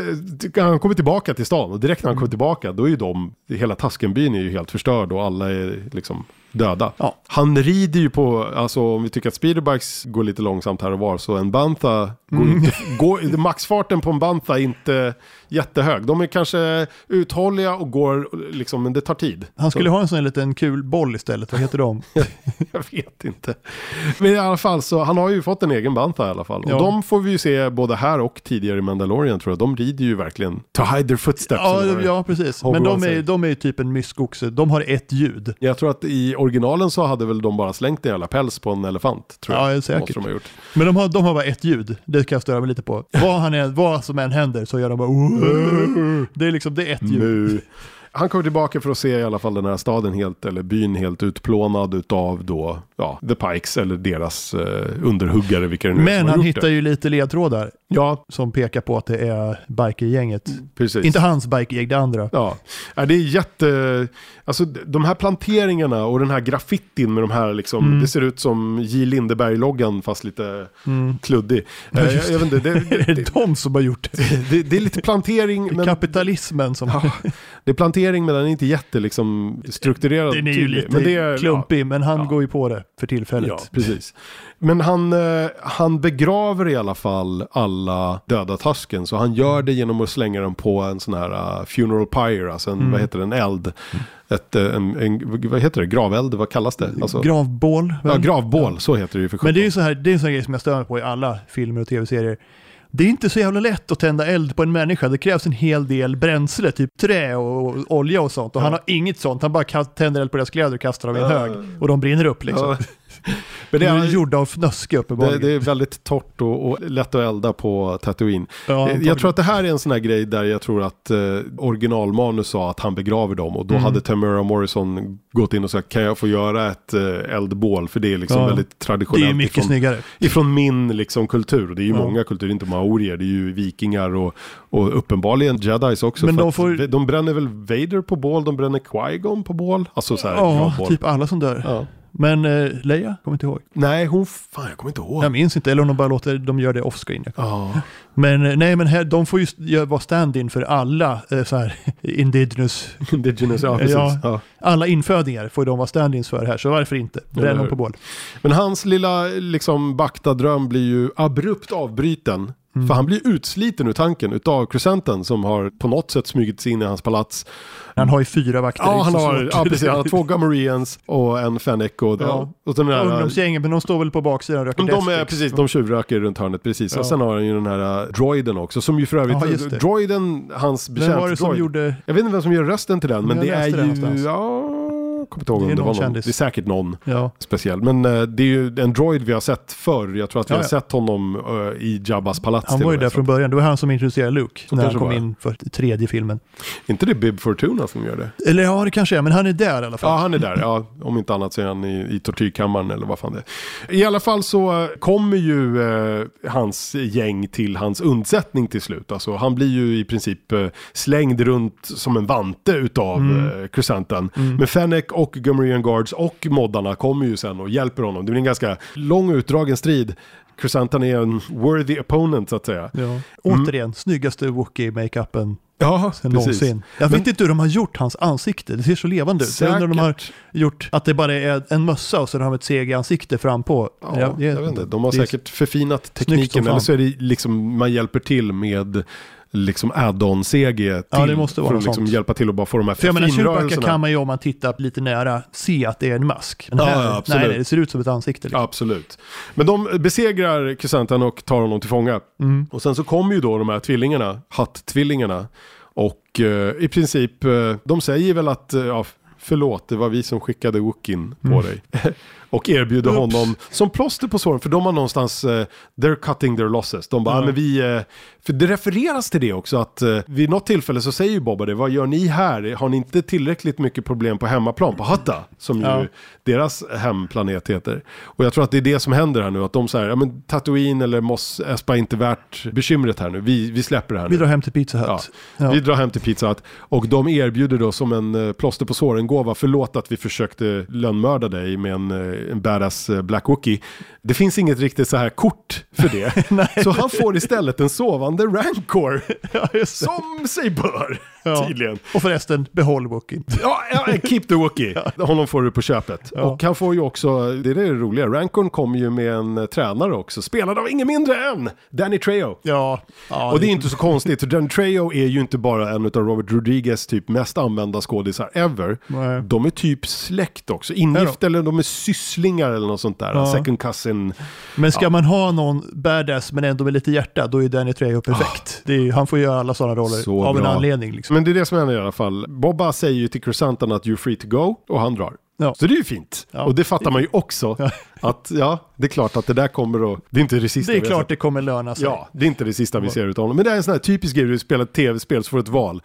han kommer tillbaka till stan och direkt när han kommer tillbaka då är ju de, hela Taskenbyn är ju helt förstörd och alla är liksom döda. Ja. Han rider ju på, alltså om vi tycker att speederbikes går lite långsamt här och var så en Bantha går Mm. inte, går, maxfarten på en Bantha är inte jättehög. De är kanske uthålliga och går liksom, men det tar tid. Han skulle Så, ha en sån liten kul boll istället, vad heter de? jag vet inte. Men i alla fall så, han har ju fått en egen Bantha i alla fall. Ja. Och de får vi ju se både här och tidigare i Mandalorian tror jag. De rider ju verkligen to hide their footsteps. Ja, ja precis. Men de är, de är ju typ en myskoxe. De har ett ljud. Jag tror att i originalen så hade väl de bara slängt en jävla päls på en elefant. Tror Ja, jag. säkert. Måste de. Men de har, de har bara ett ljud. Det kan jag störa mig lite på. Vad, han är, vad som än händer så gör de bara. Det är liksom, det är ett ljud. Han kommer tillbaka för att se i alla fall den här staden helt, eller byn helt utplånad utav då, ja, The Pikes eller deras eh, underhuggare, vilka det nu Men han hittar det. ju lite ledtrådar Ja, som pekar på att det är bikergänget. precis. Inte hans bikergäng, det andra. Ja, Ja, det är jätte... Alltså de här planteringarna och den här graffitin med de här liksom, Mm. det ser ut som J. Lindeberg-loggan fast lite Mm. kluddig. Ja, Eh, jag, jag vet inte, det, Är det, det de som har gjort det? det, det är lite plantering, men Kapitalismen som... Ja, det är plantering men den är inte jätte liksom, strukturerad. Den är ju lite men det är, klumpig, men han går ju på det för tillfället. Ja, precis. Men han, eh, han begraver i alla fall alla döda tasken. Så han gör det genom att slänga dem på en sån här uh, funeral pyre, alltså en, Mm. vad heter det, en eld. Ett, eh, en, en, vad heter det, graveld, vad kallas det? Alltså, Gravbål. ja, väl? gravbål, så heter det ju för Men det är ju sjutton. så här, det är en sån grej som jag stör mig på i alla filmer och tv-serier. Det är inte så jävla lätt att tända eld på en människa. Det krävs en hel del bränsle, typ trä och, olja och sånt. Och han har inget sånt. Han bara tänder eld på deras kläder och kastar dem i en hög. Och de brinner upp liksom. Ja. Men det De är gjorda av fnöske det, uppenbarligen. det är väldigt torrt och, och lätt att elda på Tatooine. Ja, jag tror att det här är en sån här grej där jag tror att eh, originalmanus sa att han begraver dem och då Mm. hade Tamara Morrison gått in och sagt kan jag få göra ett eh, eldbål för det är liksom Ja. väldigt det är traditionellt mycket ifrån, snyggare. ifrån min liksom kultur. Och det är ju Ja. många kulturer, inte maorier, det är ju vikingar och, och uppenbarligen jedis också. Men de får- de bränner väl Vader på bål, de bränner Qui-Gon på bål. Alltså så här, Ja, typ alla som dör. Men eh, Leia, kommer inte ihåg. Nej, hon, fan jag kommer inte ihåg. Jag minns inte, eller om de bara låter de gör det offscreen. Men eh, nej, men här, de får ju vara stand-in för alla eh, så här indigenous, Indigenous, ja. Ja. Ja. alla infödingar får de vara stand-ins för här, så varför inte? Bränn dem på bål. Men hans lilla liksom Bacta-dröm blir ju abrupt avbruten. Mm. För han blir utsliten ur tanken utav Crescenten som har på något sätt smugit sig in i hans palats. Han har ju fyra vakter. är Ja, han har, ja precis, han har två Gamorreans och en Fennec och, Ja. och den där, Ungdomsgänget, men de står väl på baksidan och röker de är Deathsticks. precis, de tjuvröker runt hörnet precis. Ja. Och sen har han ju den här uh, droiden också, som ju för övrigt, Ja, droiden, hans Vem var det som betjänt gjorde... Jag vet inte vem som gör rösten till den, men Jag det är ju, ja, kommer inte ihåg Det om är det var någon kändis. Det är säkert någon Ja, speciell. Men eh, det är ju en droid vi har sett förr. Jag tror att vi Ja, har ja. sett honom eh, i Jabbas palats. han var ju där från början. Det var han som introducerade Luke Så när han kom in för tredje filmen. Inte det Bib Fortuna som gör det? Eller ja, det kanske är, men han är där i alla fall. Ja, han är där. Ja, om inte annat så är han i, i tortyrkammaren eller vad fan det är. I alla fall så eh, kommer ju eh, hans gäng till hans undsättning till slut. Alltså, han blir ju i princip slängd runt som en vante utav Mm. eh, Crescenten. Men Fennec och Gumerian Guards och moddarna kommer ju sen och hjälper honom. Det blir en ganska lång utdragen strid. Crescenten är en worthy opponent så att säga. Ja. Återigen, snyggaste Wookie-makeupen Ja, sen någonsin. Jag Men- vet inte hur de har gjort hans ansikte. Det ser så levande ut. Jag undrar om de har Säkert. gjort att det bara är en mössa och så har de ett CG-ansikte fram på. Ja, Jag- jag, vet inte. De har säkert förfinat tekniken. Eller så är det liksom, man hjälper till med liksom add-on-CG till. Ja, det måste vara för att liksom hjälpa till att bara få de här För jag menar, Chewbacca kan man ju om man tittar lite nära se att det är en mask. Men Ja, här, ja, absolut. nej, nej, det ser ut som ett ansikte. Liksom. Absolut. Men de besegrar Crescentan och tar honom till fånga. Mm. Och sen så kommer ju då de här tvillingarna, Hutt-tvillingarna. Och eh, i princip, eh, de säger väl att, eh, ja, förlåt, det var vi som skickade Wookin på dig. och erbjuder Mm. Oops. honom som plåster på såren, för de har någonstans, eh, they're cutting their losses. De bara, Ja. "Ah, men vi, eh, för det refereras till det också, att eh, vid något tillfälle så säger ju Boba det, vad gör ni här? Har ni inte tillräckligt mycket problem på hemmaplan, på Hutta? Som ju Ja. deras hemplanet heter. Och jag tror att det är det som händer här nu, att de säger, ja men Tatooine eller Mos Espa är inte värt bekymret här nu, vi, vi släpper det här Vi nu. drar hem till Pizza Hut. Ja. Ja. Vi drar hem till Pizza Hut och de erbjuder då som en plåster på såren gåva, förlåt att vi försökte lönnmörda dig med en, en badass eh, Black Wookie. Det finns inget riktigt så här kort för det. så han får istället en sovande Rancor, Ja, som sig bör, Ja. tydligen. Och förresten, behåll Wookie. Ja, ja, keep the Wookie. Honom får du på köpet. Ja. Och han får ju också, det är det roliga, Rancorn kommer ju med en eh, tränare också, spelad av ingen mindre än Danny Trejo. Ja, ja Och det är inte så konstigt, för Danny Trejo är ju inte bara en av Robert Rodriguez typ mest använda skådisar ever. Nej. De är typ släkt också, ingifta eller de är sysslingar eller något sånt där. Ja. Second cousin. Men ska man ha någon badass men ändå med lite hjärta, då är Danny Trejo perfekt. Det är, han får göra alla sådana roller. Så av en bra. anledning. Liksom. Men det är det som händer i alla fall. Bobba säger ju till Crescentan att you're free to go och han drar. Ja. Så det är ju fint. Ja. Och det fattar man ju också. Ja. Att ja, det är klart att det där kommer att... Det är inte det sista Det är vi klart det kommer löna sig. Ja, det är inte det sista vi ser utav honom. Men det är en sån här typisk grej, du spelar ett tv-spel så får du ett val.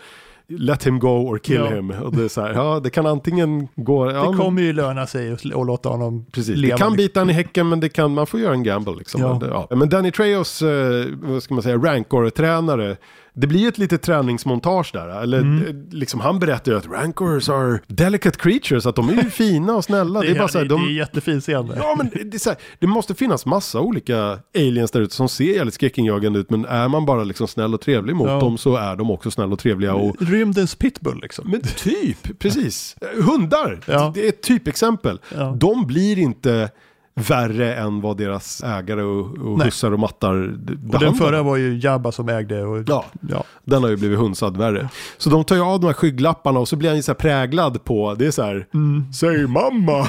Let him go or kill him. Och det är så här, ja det kan antingen gå... Det men, kommer ju löna sig att låta honom precis. leva. Det kan liksom. bita han i häcken men det kan, man får göra en gamble liksom. Ja. Men Danny Trejos, eh, vad ska man säga, rancor-tränare. Det blir ett litet träningsmontage där. Eller Mm. liksom han berättar ju att rancors are delicate creatures, att de är ju fina och snälla. Det, är bara så här, det, de, det är jättefin scen. Ja, men det, är här, det måste finnas massa olika aliens där ute som ser jävligt skräckinjagande ut. Men är man bara liksom snäll och trevlig mot Ja. dem så är de också snälla och trevliga. Och, Rymdens pitbull liksom. men typ, precis. Hundar, Ja. det är ett typexempel. Ja. De blir inte värre än vad deras ägare och, och hussar och mattar d- Och den behandlar. förra var ju Jabba som ägde. Och, Ja, ja. den har ju blivit hunsad värre. Så de tar ju av de här skygglapparna och så blir han ju så här präglad på, det är så här, Mm. säg mamma.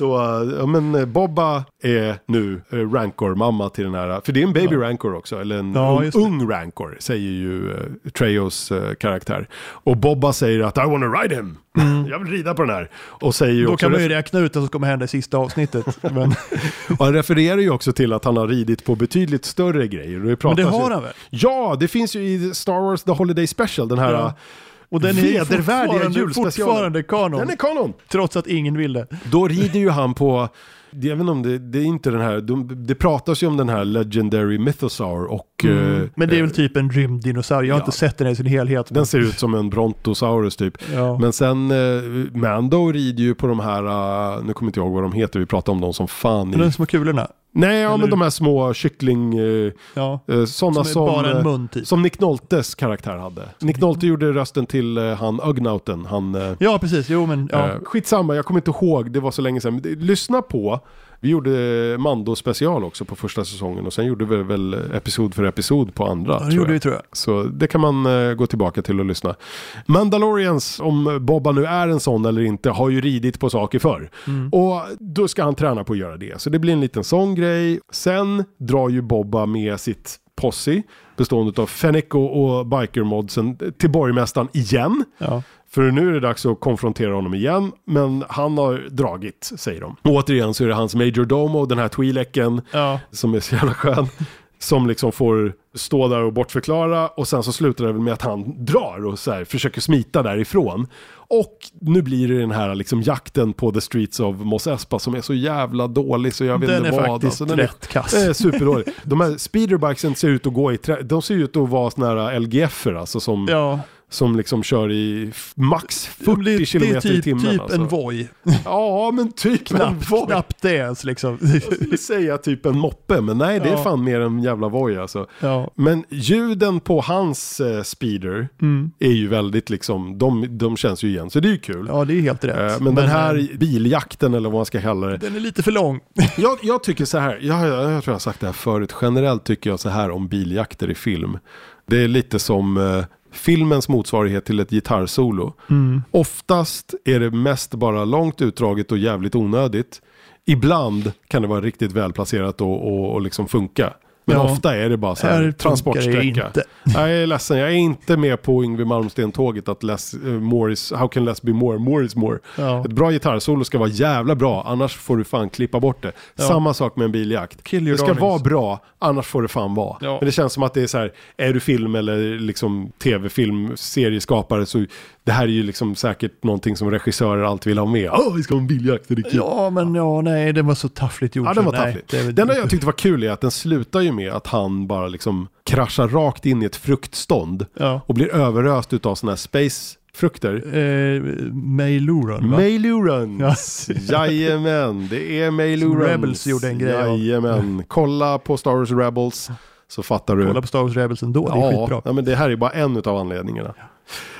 så, ja men eh, Bobba är nu eh, Rancor-mamma till den här, för det är en baby Rancor också, eller en Ja, det. ung Rancor, säger ju uh, Trejos eh, karaktär. Och Bobba säger att I wanna ride him, jag vill rida på den här. Och säger Mm. Då kan man ju räkna ut vad som kommer hända i sista avsnittet. Men, och han refererar ju också till att han har ridit på betydligt större grejer. Men det har ju, han väl? Ja, det finns ju i Star Wars The Holiday Special, den här Ja. Och den är fortfarande, julspecialen. fortfarande kanon. Den är kanon! Trots att ingen vill det. Då rider ju han på, jag vet inte om det, det är inte den här, de, det pratas ju om den här Legendary Mythosaur och eh, Mm. Men det är väl typ en rymddinosaurie. Jag har ja. inte sett den i sin helhet. den ser ut som en Brontosaurus typ. ja. Men sen, eh, Mando rider ju på de här, eh, nu kommer inte jag ihåg vad de heter, vi pratade om dem som fan i... de små kulorna. Nej, ja men de här små kyckling, eh, Ja. eh, sådana Som som, eh, typ. som Nick Noltes karaktär hade. Nick Nolte gjorde rösten till eh, han Ugnauten, han... eh, Ja, precis. Jo, men ja. Skitsamma, jag kommer inte ihåg, det var så länge sedan. Lyssna på, vi gjorde Mando special också på första säsongen och sen gjorde vi väl episod för episod på andra. ja, det gjorde vi tror jag. Så det kan man eh, gå tillbaka till och lyssna. Mandalorians, om Bobba nu är en sån eller inte, har ju ridit på saker förr. Mm. Och då ska han träna på att göra det. Så det blir en liten sån grej. Sen drar ju Bobba med sitt posse, bestående av Fennec och, och bikermodsen, till borgmästaren igen. Ja. För nu är det dags att konfrontera honom igen, men han har dragit, säger de. Och återigen så är det hans Major Domo, den här Twi'leken, Ja. som är så jävla skön. Som liksom får stå där och bortförklara och sen så slutar det väl med att han drar och så här, försöker smita därifrån. Och nu blir det den här liksom jakten på the streets of Mos Espa som är så jävla dålig så jag vet Den inte är vad. faktiskt Alltså, den är- rätt kass. den är superdålig. De här speederbikesen ser ut att gå i trä, de ser ut att vara såna här LGF-er alltså som, Ja, som liksom kör i max det 40 blir- kilometer det är typ, i timmen. typ alltså. en Voi. Ja, men typ en Knappt, Voi. knappt det ens liksom. Jag skulle säga typ en moppe, men nej det är Ja. fan mer en jävla Voi alltså. ja. Men ljuden på hans eh, speeder Mm. är ju väldigt liksom, de, de känns ju igen, så det är ju kul. ja, det är helt rätt. Eh, men, den här eh, biljakten eller vad man ska kalla det. Den är lite för lång. Jag, jag tycker så här, jag, jag, jag tror jag har sagt det här förut, generellt tycker jag så här om biljakter i film. Det är lite som eh, filmens motsvarighet till ett gitarrsolo. Mm. Oftast är det mest bara långt utdraget och jävligt onödigt. Ibland kan det vara riktigt välplacerat och, och, och liksom funka. Men Ja. ofta är det bara så Här här transportsträcka. Jag är ledsen, jag är inte med på Yngwie Malmsteen-tåget att less, eh, more is, how can less be more, more is more. Ja. Ett bra gitarrsolo ska vara jävla bra, annars får du fan klippa bort det. Ja. Samma sak med en biljakt. Kill your Det ska darlings. vara bra, annars får det fan vara. Ja. Men det känns som att det är så här, är du film eller liksom tv-film, serieskapare så det här är ju liksom säkert någonting som regissörer alltid vill ha med. Åh, vi ska ha en biljakt, det är kul. Ja, men ja, nej, den var så taffligt gjord. Ja, den var nej, taffligt. det Det enda jag tyckte var kul är att den slutar ju med att han bara liksom kraschar rakt in i ett fruktstånd Ja. och blir överöst utav sådana här space-frukter. Eh, Mayluron, va? Maylurans! Jajamän, det är Maylurans. Rebels gjorde en grej av. Jajamän, kolla på Star Wars Rebels så fattar du. Kolla på Star Wars Rebels ändå, det är ja, skitbra. ja, men det här är bara en av anledningarna.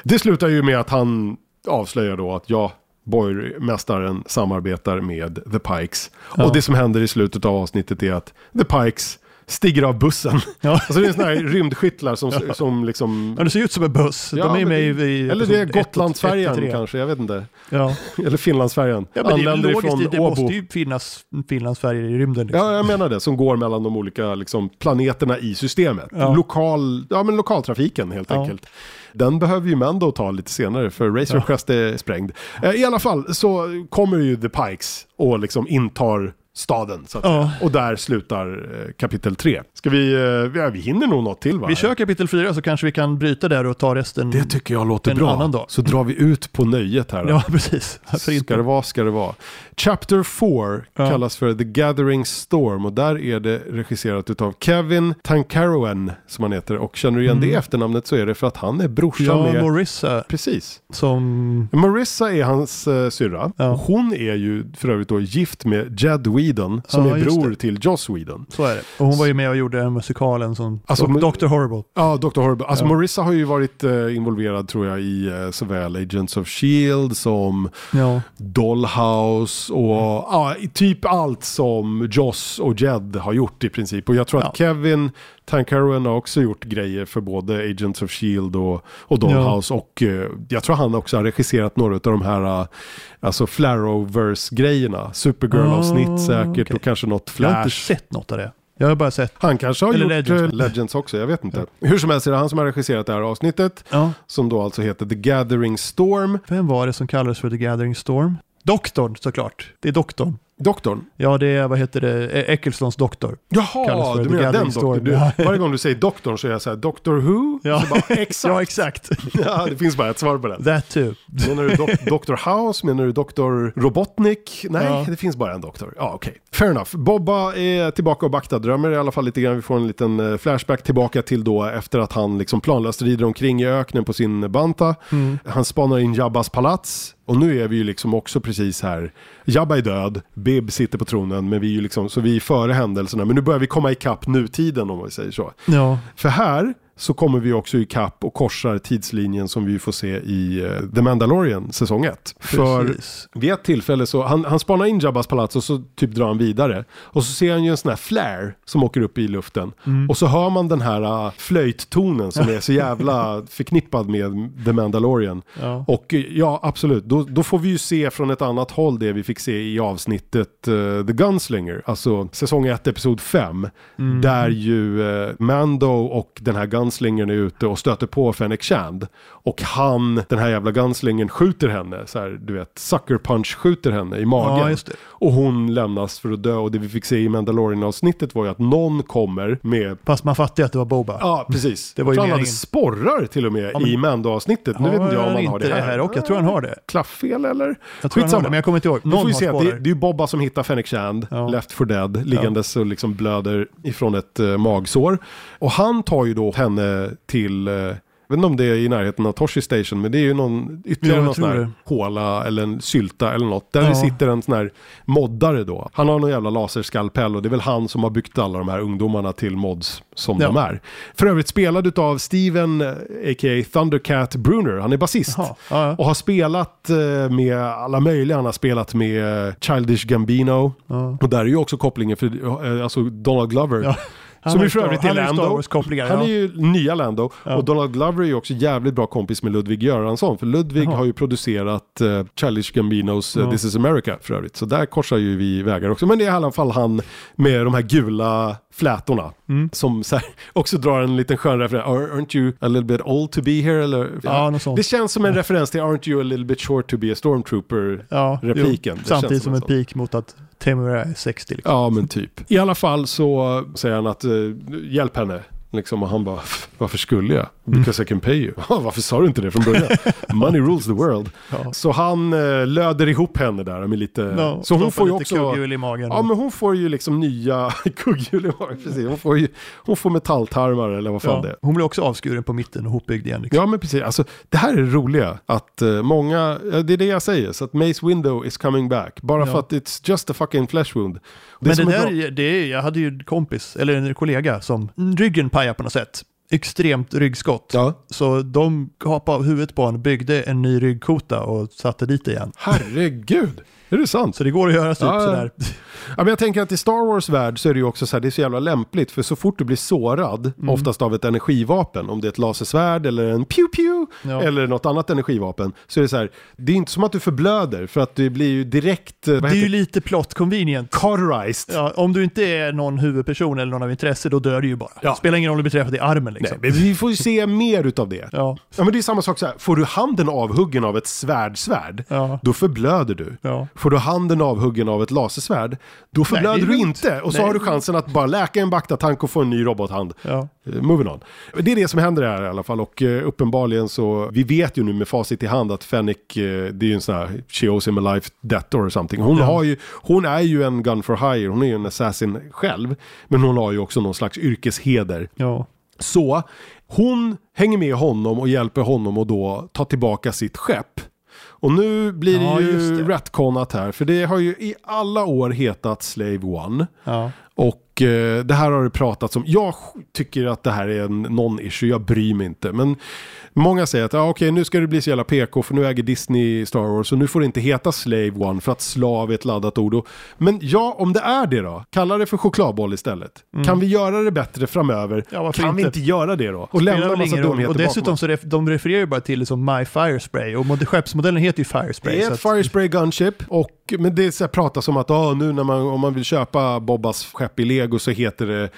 Det slutar ju med att han avslöjar då att ja, borgmästaren samarbetar med The Pikes. Ja. Och det som händer i slutet av avsnittet är att The Pikes stiger av bussen. Ja. Alltså det är sådana här rymdskyttlar som, Ja. som liksom... Ja, det ser ut som en buss. Ja, De är med det- i... Eller det är Gotlandsfärjan kanske, jag vet inte. Ja, Eller Finlandsfärjan. ja men det är Anländer logiskt. ifrån Det, det Åbo. måste ju finnas Finlandsfärger i rymden. Liksom. Ja, jag menar det. Som går mellan de olika liksom, planeterna i systemet. Lokal, ja, men lokaltrafiken helt enkelt. Den behöver ju Mando ta lite senare för Razor Ja. Crest är sprängd. Eh, I alla fall så kommer ju The Pikes och liksom intar staden. Så att Ja. säga. Och där slutar eh, kapitel 3. Ska vi, eh, ja, vi hinner nog något till va? Vi kör kapitel 4 så kanske vi kan bryta där och ta resten. Det tycker jag låter bra. annan dag. Så drar vi ut på nöjet här. Ja, precis. Ska inte? det vara, ska det vara. Chapter 4 Ja. kallas för The Gathering Storm och där är det regisserat av Kevin Tankaroen som han heter. Och känner du igen det efternamnet så är det för att han är brorsan Mm. Ja, med... Morissa Precis. som... Marissa är hans uh, syrra. Ja. Hon är ju för övrigt då gift med Jed Whedon som Ja, är bror till Joss Whedon. Så är det. Och hon var ju med och gjorde musikalen som Alltså, Dr. Horrible. Ja, Dr. Horrible. Alltså Ja. Marissa har ju varit eh, involverad tror jag i eh, såväl Agents of Shield som Ja. Dollhouse och ja, i typ allt som Joss och Jed har gjort i princip. Och jag tror Ja. att Kevin Tank Heroin har också gjort grejer för både Agents of Shield och, och Dollhouse och eh, jag tror han också har regisserat några av de här, eh, alltså Flarrowverse-grejerna. Supergirl-avsnitt Ah, säkert okej. och kanske något Jag har inte Flash. sett något av det. Jag har bara sett... Han kanske har Eller gjort Legends. Legends. Legends också, jag vet inte. Hur som helst är det han som har regisserat det här avsnittet. Ja. Som då alltså heter The Gathering Storm. Vem var det som kallades för The Gathering Storm? Doktorn såklart. Det är doktorn. Doktorn. Ja, det är, vad heter det, E- Ecclestons doktor. Jaha, du menar den doktorn. Du, varje gång du säger doktorn så är jag så här, Doctor Who? Ja. Bara, exakt. Ja, exakt. ja, det finns bara ett svar på den. That too. Menar du dok- Dr. House? Menar du Dr. Robotnik? Nej, Ja. det finns bara en doktor. Ja, okej. Fair enough. Bobba är tillbaka och Bakta drömmer i alla fall lite grann. Vi får en liten eh, flashback tillbaka till då efter att han liksom planlöst rider omkring i öknen på sin Banta. Mm. Han spanar in Jabbas palats. Och nu är vi ju liksom också precis här. Jabba är död, Bib sitter på tronen, men vi är ju liksom, så vi är före händelserna. Men nu börjar vi komma ikapp nutiden om man säger så. Ja, För här så kommer vi också ikapp och korsar tidslinjen som vi får se i eh, The Mandalorian säsong 1. För vid ett tillfälle så, han, han spanar in Jabbas palats och så typ drar han vidare. Och så ser han ju en sån här flare som åker upp i luften. Mm. Och så hör man den här uh, flöjttonen som är så jävla förknippad med The Mandalorian. Ja. Och eh, ja, absolut. Då, då får vi ju se från ett annat håll det vi fick se i avsnittet eh, The Gunslinger. Alltså säsong 1, episod 5. Mm. Där ju eh, Mando och den här gunslingern är ute och stöter på Fennec Shand. Och han, den här jävla gunslingern, skjuter henne. Så här, du vet, sucker punch skjuter henne i magen. Ja. Och hon lämnas för att dö. Och det vi fick se i Mandalorian-avsnittet var ju att någon kommer med Fast man fattar ju att det var Boba. Ja, precis. Det var ju han hade sporrar till och med Ja, men- i Mando-avsnittet. Nu vet inte jag om han har det här. och jag tror han har det. Klafffel eller? Jag tror han har det, men jag kommer inte ihåg. Du Någon får ju se att det, det är ju Bobba som hittar Fennec Shand. Left for Dead, liggandes och liksom blöder ifrån ett uh, magsår. Och han tar ju då henne till, uh, jag vet inte om det är i närheten av Toshi Station, men det är ju någon, ytterligare Ja, någon sån här det. håla eller en sylta eller något. Där Ja. det sitter en sån här moddare då. Han har någon jävla laserskalpell och det är väl han som har byggt alla de här ungdomarna till mods som Ja. de är. För övrigt spelad av Steven, eh, a.k.a. Thundercat Bruner. Han är basist. Ja, ja. Och har spelat eh, med alla möjliga. Han har spelat med eh, Childish Gambino. Och där är ju också kopplingen för eh, alltså Donald Glover. Ja. Han Som ju för övrigt är Lando. Han ja. är ju nya Lando. Ja. Och Donald Glover är ju också jävligt bra kompis med Ludwig Göransson. För Ludwig Jaha. har ju producerat uh, Childish Gambinos Ja. This is America för övrigt. Så där korsar ju vi vägar också. Men det är i alla fall han med de här gula flätorna. Mm. Som här, också drar en liten skön referens. "Are- Aren't you a little bit old to be here? Eller, Ja, sånt. Det känns som en referens till Aren't you a little bit short to be a stormtrooper? Ja, samtidigt som som en pik mot att Temura är 60. Liksom. Ja, men typ. I alla fall så säger han att eh, hjälp henne. Liksom, och han bara, varför skulle jag? Because I can pay you. "Ja, varför sa du inte det från början? Money rules the world. Ja. Så han uh, löder ihop henne där med lite... Ja, så hon får ju också... kugghjul i magen. Ja, men hon får ju liksom nya kugghjul i magen. Precis. Hon får ju hon får metalltarmar eller vad fan Ja, det är. Hon blir också avskuren på mitten och hopbyggd igen. Liksom. Ja men precis, alltså, det här är det roliga. Att eh, många, det är det jag säger, så att Mace Window is coming back. Bara Ja. för att it's just a fucking flesh wound. Det men det där, bra- det är, jag hade ju en kompis, eller en kollega, som ryggen pajade på något sätt. Extremt ryggskott. Ja. Så de kapade av huvudet på honom, byggde en ny ryggkota och satte dit igen. Herregud, är det sant? Så det går att göra typ Ja, sådär. Ja, men jag tänker att i Star Wars värld så är det ju också så här, det är så jävla lämpligt. För så fort du blir sårad, Mm. oftast av ett energivapen, om det är ett lasersvärd eller en pew pew Ja. eller något annat energivapen, så är det så här, det är inte som att du förblöder för att det blir ju direkt, eh, Det är ju lite plot convenient. cauterized. Ja, om du inte är någon huvudperson eller någon av intresse, då dör du ju bara. Ja. Spelar ingen roll om du blir träffad i armen Nej, liksom. men vi får ju se mer utav det. Ja, Ja men det är samma sak så här, får du handen avhuggen av ett svärdsvärd, Ja. då förblöder du. ja. Får du handen avhuggen av ett lasersvärd, då förblöder du inte. Och så Nej. har du chansen att bara läka en baktatank och få en ny robothand. ja. Eh, Moving on. Det är det som händer här i alla fall och uh, uppenbarligen så, vi vet ju nu med facit i hand att Fennec, eh, det är ju en sån här, she owes him a life debt or something. Hon, Ja. har ju, hon är ju en gun for hire, hon är ju en assassin själv. Men hon har ju också någon slags yrkesheder. ja. Så hon hänger med honom och hjälper honom att då ta tillbaka sitt skepp. Och nu blir det Ja, ju det. retconat här, för det har ju i alla år hetat Slave One. ja. Och eh, det här har det pratats om. Jag tycker att det här är en non-issue, jag bryr mig inte. Men många säger att ja, okej, nu ska det bli så jävla PK för nu äger Disney Star Wars och nu får det inte heta Slave One för att slav är ett laddat ord. Och, men ja, om det är det då, kalla det för chokladboll istället. Kan vi göra det bättre framöver? Mm. Ja, kan vi inte? inte göra det då? Och lämna en massa dumheter Och dessutom bakom. så ref, de refererar ju bara till det som My Firespray och mod- skeppsmodellen heter ju Firespray. Det är ett att- Firespray Gunship och men det pratas om att ah, nu när man, om man vill köpa Bobbas skepp i Lego så heter det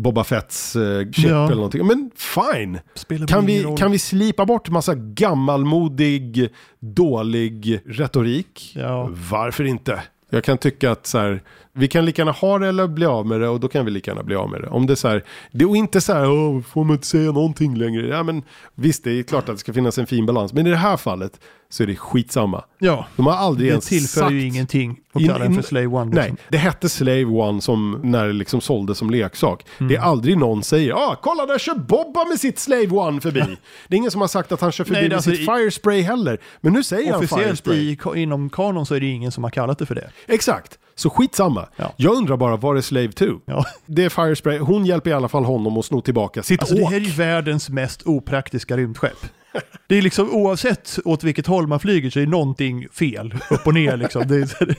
Boba Fetts eh, chip Ja. eller någonting. Men fine! Spelar Kan vi, roll. kan vi slipa bort massa gammalmodig, dålig retorik? Ja. Varför inte? Jag kan tycka att så här, vi kan lika gärna ha det eller bli av med det och då kan vi lika gärna bli av med det. Om det är så här, det är inte så här, Åh, får man inte säga någonting längre? Ja, men visst, det är klart att det ska finnas en fin balans, men i det här fallet så är det skitsamma. Ja, De har aldrig det ens tillför sagt... ju ingenting att kalla den för Slave One. Nej, Liksom. det hette Slave One som när det liksom såldes som leksak. Det Mm. är aldrig någon säger ah, kolla där kör Bobba med sitt Slave One förbi. det är ingen som har sagt att han kör förbi Nej, det med alltså sitt i- Firespray heller. Men nu säger han Officiellt Firespray. i, inom kanon så är det ingen som har kallat det för det. Exakt, så skitsamma. Ja. Jag undrar bara, var är Slave 2? Ja. Det är Firespray, hon hjälper i alla fall honom att sno tillbaka sitt Alltså det åk. här är ju världens mest opraktiska rymdskepp. Det är liksom oavsett åt vilket håll man flyger så är någonting fel, upp och ner liksom. Det är, Ja,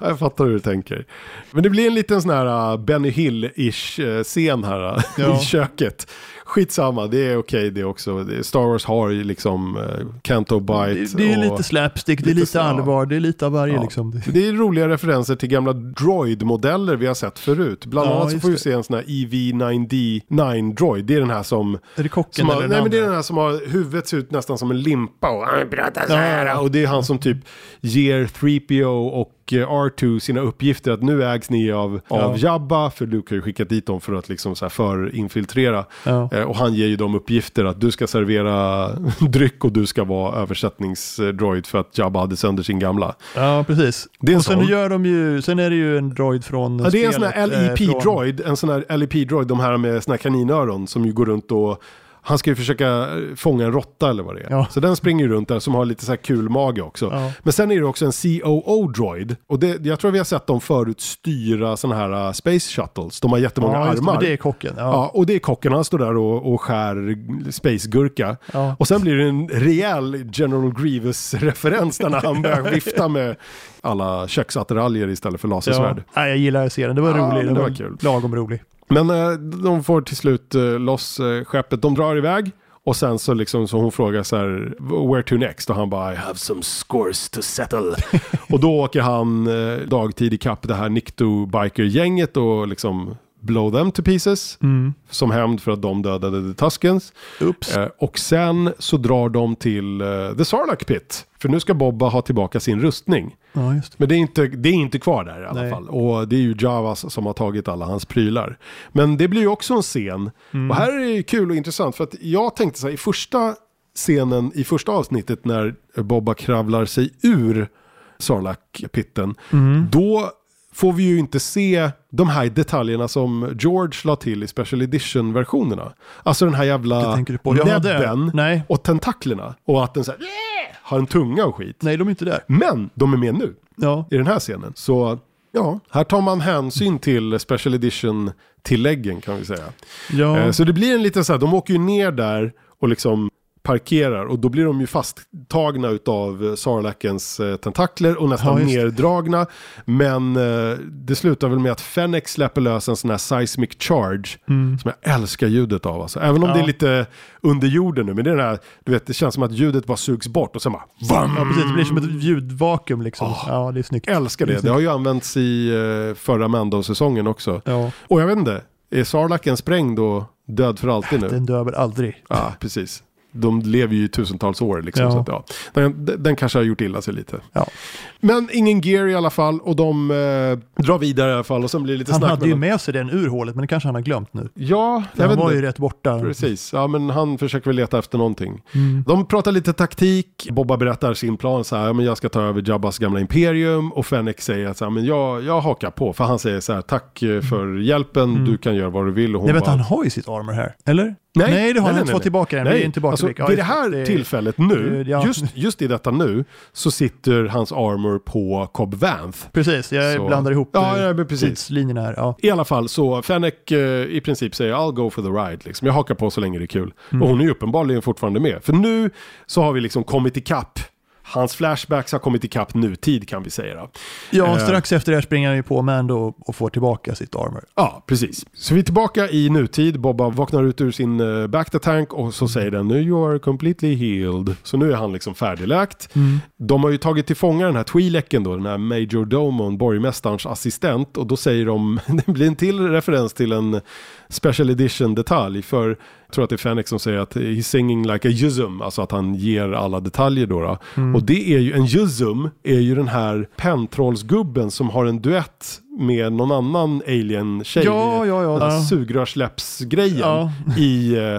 Jag fattar hur du tänker. Men det blir en liten sån här uh, Benny Hill-ish uh, scen här uh, Ja. i köket. Skitsamma, det är okej det också. Star Wars har ju liksom uh, Canto Bite. det, det är lite slapstick, det är lite allvar, det är lite av varje Ja. liksom. Det är roliga referenser till gamla droid-modeller vi har sett förut. Bland Ja, annat så får vi se en sån här E EV9D9 droid. Det är den här som... Är det kocken som har, eller nej men det är den här som har huvudet ser ut nästan som en limpa och han pratar så här. Och det är han som typ ger 3PO och eh, R2 sina uppgifter att nu ägs ni av, av Jabba för Luke har ju skickat dit dem för att liksom så här förinfiltrera. Ja. Eh, och han ger ju dem uppgifter att du ska servera dryck och du ska vara översättningsdroid för att Jabba hade sönder sin gamla. Ja, precis. Det är och sen sån. gör de ju, sen är det ju en droid från Ja, det är en sån här eh, från- LEP-droid, en sån här LEP-droid, de här med såna här kaninöron som ju går runt och han ska ju försöka eh, fånga en råtta eller vad det är. Ja. Så den springer ju runt där som har lite så här kul mage också. Ja. Men sen är det också en COO-droid. Och det, jag tror vi har sett dem förut styra såna här uh, Space Shuttles. De har jättemånga Ja, det, armar. men det är kocken. Ja. Ja, och det är kocken, han står där och, och skär space-gurka. Och sen blir det en rejäl General Grievous-referens när han börjar vifta med alla köksattiraljer istället för lasersvärd. Ja. Nej, jag gillar serien, det var Ja, rolig. Det det var, var kul. lagom rolig. Men eh, de får till slut eh, loss eh, skeppet, de drar iväg. Och sen så liksom så hon frågar så här, where to next? Och han bara, I have some scores to settle. och då åker han eh, dagtid i kapp det här Nikto Biker-gänget och liksom blow them to pieces. Som hämnd för att de dödade The Tuskens. Eh, och sen så drar de till eh, The Sarlacc Pit. För nu ska Bobba ha tillbaka sin rustning. Ja, det. Men det är, inte, det är inte kvar där i alla Nej. fall. Och det är ju Javas som har tagit alla hans prylar. Men det blir ju också en scen. Mm. Och här är det kul och intressant. För att jag tänkte så här, i första scenen, i första avsnittet när Bobba kravlar sig ur Sarlacc-pitten. Mm. Då får vi ju inte se de här detaljerna som George la till i Special Edition-versionerna. Alltså den här jävla näbben och tentaklerna. Och att den så här, har en tunga och skit. Nej, de är inte där. Men de är med nu Ja, i den här scenen. Så ja, här tar man hänsyn till Special Edition-tilläggen kan vi säga. ja. Eh, Så det blir en liten så här, de åker ju ner där och liksom parkerar och då blir de ju fasttagna utav Sarlackens eh, tentakler och nästan Ja, det. nerdragna. Men eh, det slutar väl med att Fennec släpper lös en sån här seismic charge som jag älskar ljudet av. Alltså. Även om Mm. Ja. det är lite under jorden nu, men det är den här, du vet, det känns som att ljudet bara sugs bort och sen bara VAM! ja, precis. Det blir som ett ljudvakuum liksom. Ja, det är snyggt. Älskar det. Det har ju använts i eh, förra Mando-säsongen också. Ja, Och jag vet inte, är Sarlacken sprängd och död för alltid nu? den dör väl aldrig. Ja, precis. De lever ju i tusentals år liksom. Ja. Så att, ja. den, den kanske har gjort illa sig lite. Ja. Men ingen gear i alla fall och de eh, drar vidare i alla fall och sen blir det lite Han snack hade ju med sig den ur hålet, men det kanske han har glömt nu. Ja, jag han var inte. ju rätt borta. Precis, ja men han försöker väl leta efter någonting. Mm. De pratar lite taktik, Bobba berättar sin plan så här, ja, men jag ska ta över Jabbas gamla imperium och Fennec säger att så här, men jag, jag hakar på. För han säger så här, tack eh, för hjälpen, du kan göra vad du vill. Och hon vet, bara, han har ju sitt armor här. Eller? Nej, det har han inte fått tillbaka än. Är Nej, en tillbakablick. alltså, Ja, vid det här det. Tillfället nu, ja. just, just i detta nu, så sitter hans armor på Cobb Vanth. Precis, jag Så- blandar ihop Ja, eh, ja, precis. tidslinjerna här. Ja. I alla fall så Fennec eh, i princip säger I'll go for the ride. Liksom. Jag hakar på så länge det är kul. Mm. Och hon är ju uppenbarligen fortfarande med. För nu så har vi liksom kommit ikapp. Hans flashbacks har kommit ikapp nutid kan vi säga. Ja, Eh. strax efter det här springer han ju på Mando och får tillbaka sitt armor. Ja, precis. Så vi är tillbaka i nutid. Bobba vaknar ut ur sin uh, back the tank och så säger den nu you are completely healed. Så nu är han liksom färdigläkt. De har ju tagit till fånga den här Twi'leken då, den här Major Domon, borgmästarens assistent. Och då säger de, det blir en till referens till en special edition detalj. För jag tror att det är Fennec som säger att he's singing like a yuzum, alltså att han ger alla detaljer då. då. Och det är ju, en yuzum är ju den här pentrollsgubben som har en duett med någon annan alien-tjej. Ja, ja, ja. Den här Ja. sugrörsläppsgrejen Ja. i, eh,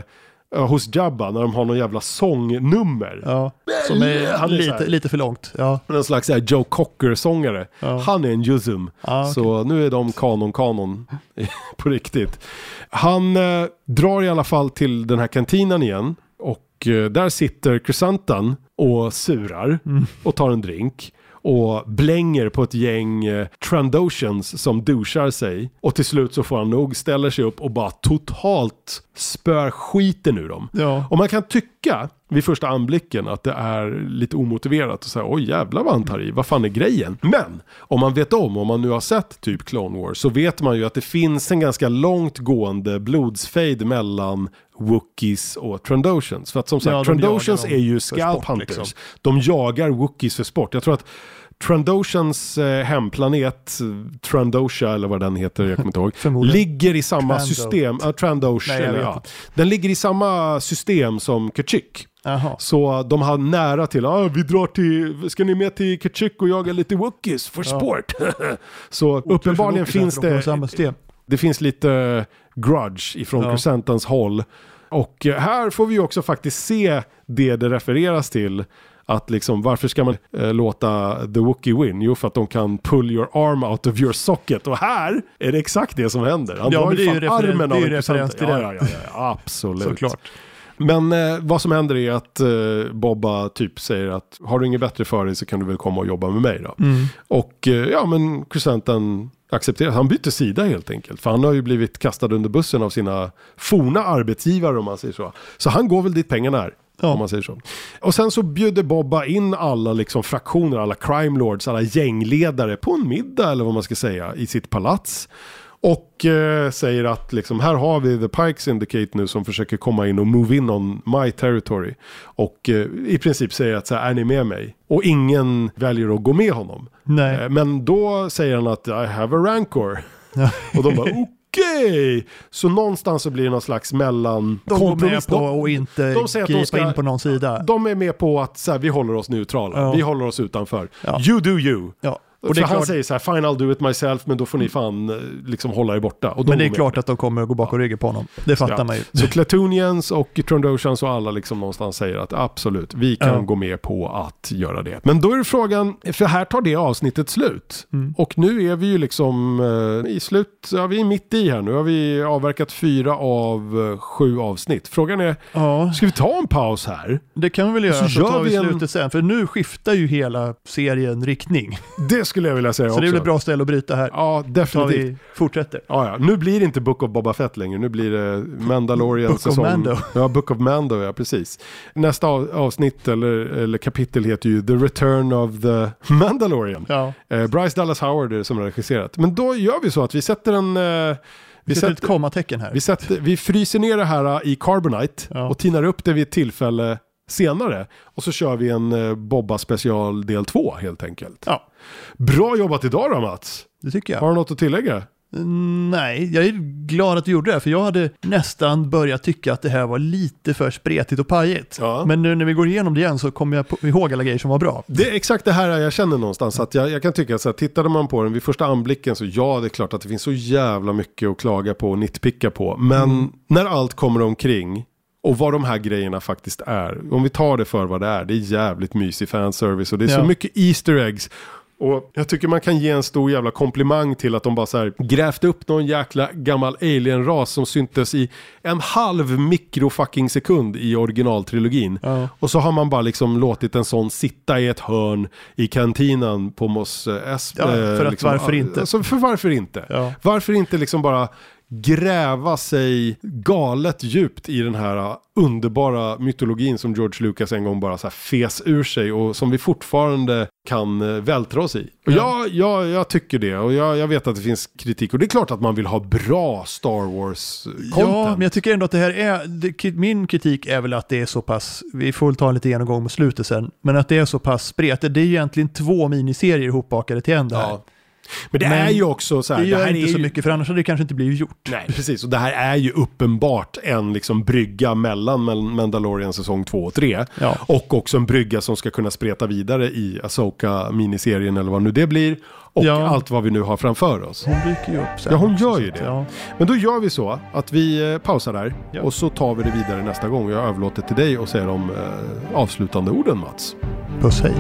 hos Jabba när de har någon jävla sångnummer. Ja, som är, Han är lite, här. lite för långt. Ja. En slags här Joe Cocker-sångare. Ja. Han är en Yuzum. Ja, okej. Så nu är de kanon-kanon på riktigt. Han eh, drar i alla fall till den här kantinen igen. Och eh, där sitter Chrysantan och surar Mm. och tar en drink. Och blänger på ett gäng eh, Trandoshans som duschar sig. Och till slut så får han nog, ställer sig upp och bara totalt spör skiten ur dem. Ja. Och man kan tycka vid första anblicken att det är lite omotiverat och säga oj jävlar vad han tar i, vad fan är grejen? Men om man vet om, om man nu har sett typ Clone Wars så vet man ju att det finns en ganska långt gående blodsfejd mellan Wookiees och Trandoshans. För att som sagt, Ja, Trandoshans är ju scalp hunters. liksom. De jagar Wookiees för sport. Jag tror att Trandoshans eh, hemplanet, Trandosha eller vad den heter, jag kommer inte ihåg, ligger i samma Trando. system, uh, Trandosh, Nej, eller, ja, den ligger i samma system som Kachik. Jaha. Så de har nära till, ah, vi drar till, ska ni med till Kachik och jaga lite Wookiees för Ja. sport? så uppenbarligen finns det... det, finns lite grudge ifrån Ja. Crescentans håll. Och eh, här får vi också faktiskt se det det refereras till. Att liksom, varför ska man eh, låta The Wookie win? Jo, för att de kan pull your arm out of your socket. Och här är det exakt det som händer. Han Ja, drar fan ju referen- armen det är av ju en referens till ja, det. ja, ja, ja, absolut. Såklart. Men eh, vad som händer är att eh, Bobba typ säger att har du inget bättre för dig så kan du väl komma och jobba med mig då. Mm. Och eh, ja men Crescentan accepterar, han byter sida helt enkelt. För han har ju blivit kastad under bussen av sina forna arbetsgivare om man säger så. Så han går väl dit pengarna är. Ja. Om man säger så. Och sen så bjuder Bobba in alla liksom fraktioner, alla crime lords, alla gängledare på en middag eller vad man ska säga i sitt palats. Och eh, säger att liksom, här har vi The Pike Syndicate nu som försöker komma in och move in on my territory. Och eh, i princip säger att så här, är ni med mig? Och ingen väljer att gå med honom. Nej. Eh, men då säger han att I have a rancor. och de bara okej. Så någonstans så blir det någon slags mellan De går med på att inte de säger att de ska- in på någon sida. De är med på att så här, vi håller oss neutrala. Ja. Vi håller oss utanför. Ja. You do you. Ja. Och det För är han klart, säger så här, fine I'll do it myself, men då får ni fan eh, liksom hålla er borta. Men det är klart att de kommer att gå bakom ryggen på honom. Det fattar Ja. man ju. Så Klatunians och Trandoshans och alla liksom någonstans säger att absolut, vi kan Ja. gå med på att göra det. Men då är frågan, för här tar det avsnittet slut. Mm. Och nu är vi ju liksom eh, i slut, ja vi är mitt i här nu. har vi avverkat fyra av eh, sju avsnitt. Frågan är, Ja, ska vi ta en paus här? det kan vi väl göra. Så Så, gör tar vi vi en- slutet sen. För nu skiftar ju hela serien riktning. Det skulle jag vilja säga Så också. det blir ett bra ställe att bryta här. Ja, definitivt. vi fortsätter. Ja, ja. Nu blir det inte Book of Boba Fett längre, nu blir det Mandalorian Book of säsong. Mando. Ja, Book of Mando, ja precis. Nästa av, avsnitt eller, eller kapitel heter ju The Return of the Mandalorian. Ja. Eh, Bryce Dallas Howard är det som har regisserat. Men då gör vi så att vi sätter en... Eh, vi, sätter ett kommatecken här. vi, sätter, vi fryser ner det här eh, i Carbonite Ja. och tinar upp det vid ett tillfälle senare. Och så kör vi en eh, Bobba special del 2 helt enkelt. Ja, Bra jobbat idag då Mats! det tycker jag. Har du något att tillägga? Mm, Nej, jag är glad att du gjorde det, för jag hade nästan börjat tycka att det här var lite för spretigt och pajigt. Ja. Men nu när vi går igenom det igen så kommer jag på- ihåg alla grejer som var bra. Det är exakt det här jag känner någonstans. Att jag, jag kan tycka här, tittade man på den vid första anblicken så ja, det är klart att det finns så jävla mycket att klaga på och nitpicka på. Men när allt kommer omkring och vad de här grejerna faktiskt är. Om vi tar det för vad det är. Det är jävligt mysig fanservice och det är så Ja. mycket Easter eggs. Och jag tycker man kan ge en stor jävla komplimang till att de bara så här grävt upp någon jäkla gammal alien-ras som syntes i en halv mikrofucking sekund i originaltrilogin. Ja. Och så har man bara liksom låtit en sån sitta i ett hörn i kantinan på Mos Esp. Ja, för eh, att liksom, varför inte? Alltså, för varför inte? Ja. Varför inte liksom bara gräva sig galet djupt i den här underbara mytologin som George Lucas en gång bara så här fes ur sig och som vi fortfarande kan uh, vältra oss i. Och Ja. jag, jag, jag tycker det och jag, jag vet att det finns kritik och det är klart att man vill ha bra Star Wars-content. Ja, men jag tycker ändå att det här är, det, min kritik är väl att det är så pass, vi får väl ta en lite genomgång mot slutet sen, men att det är så pass spretigt. Det är egentligen två miniserier ihopbakade till en det här. Ja. Men det Men är ju också så här, Det gör här inte är så ju, mycket, för annars hade det kanske inte blivit gjort. Nej, precis. Och det här är ju uppenbart en liksom brygga mellan Mandalorian säsong 2 och 3. Ja. Och också en brygga som ska kunna spreta vidare i Asoka miniserien eller vad nu det blir. Och Ja. allt vad vi nu har framför oss. Hon dyker ju upp sen. Ja, hon gör ju det. Ja. Men då gör vi så att vi eh, pausar där. Ja. Och så tar vi det vidare nästa gång. Jag överlåter till dig och säger de eh, avslutande orden Mats. Puss hej.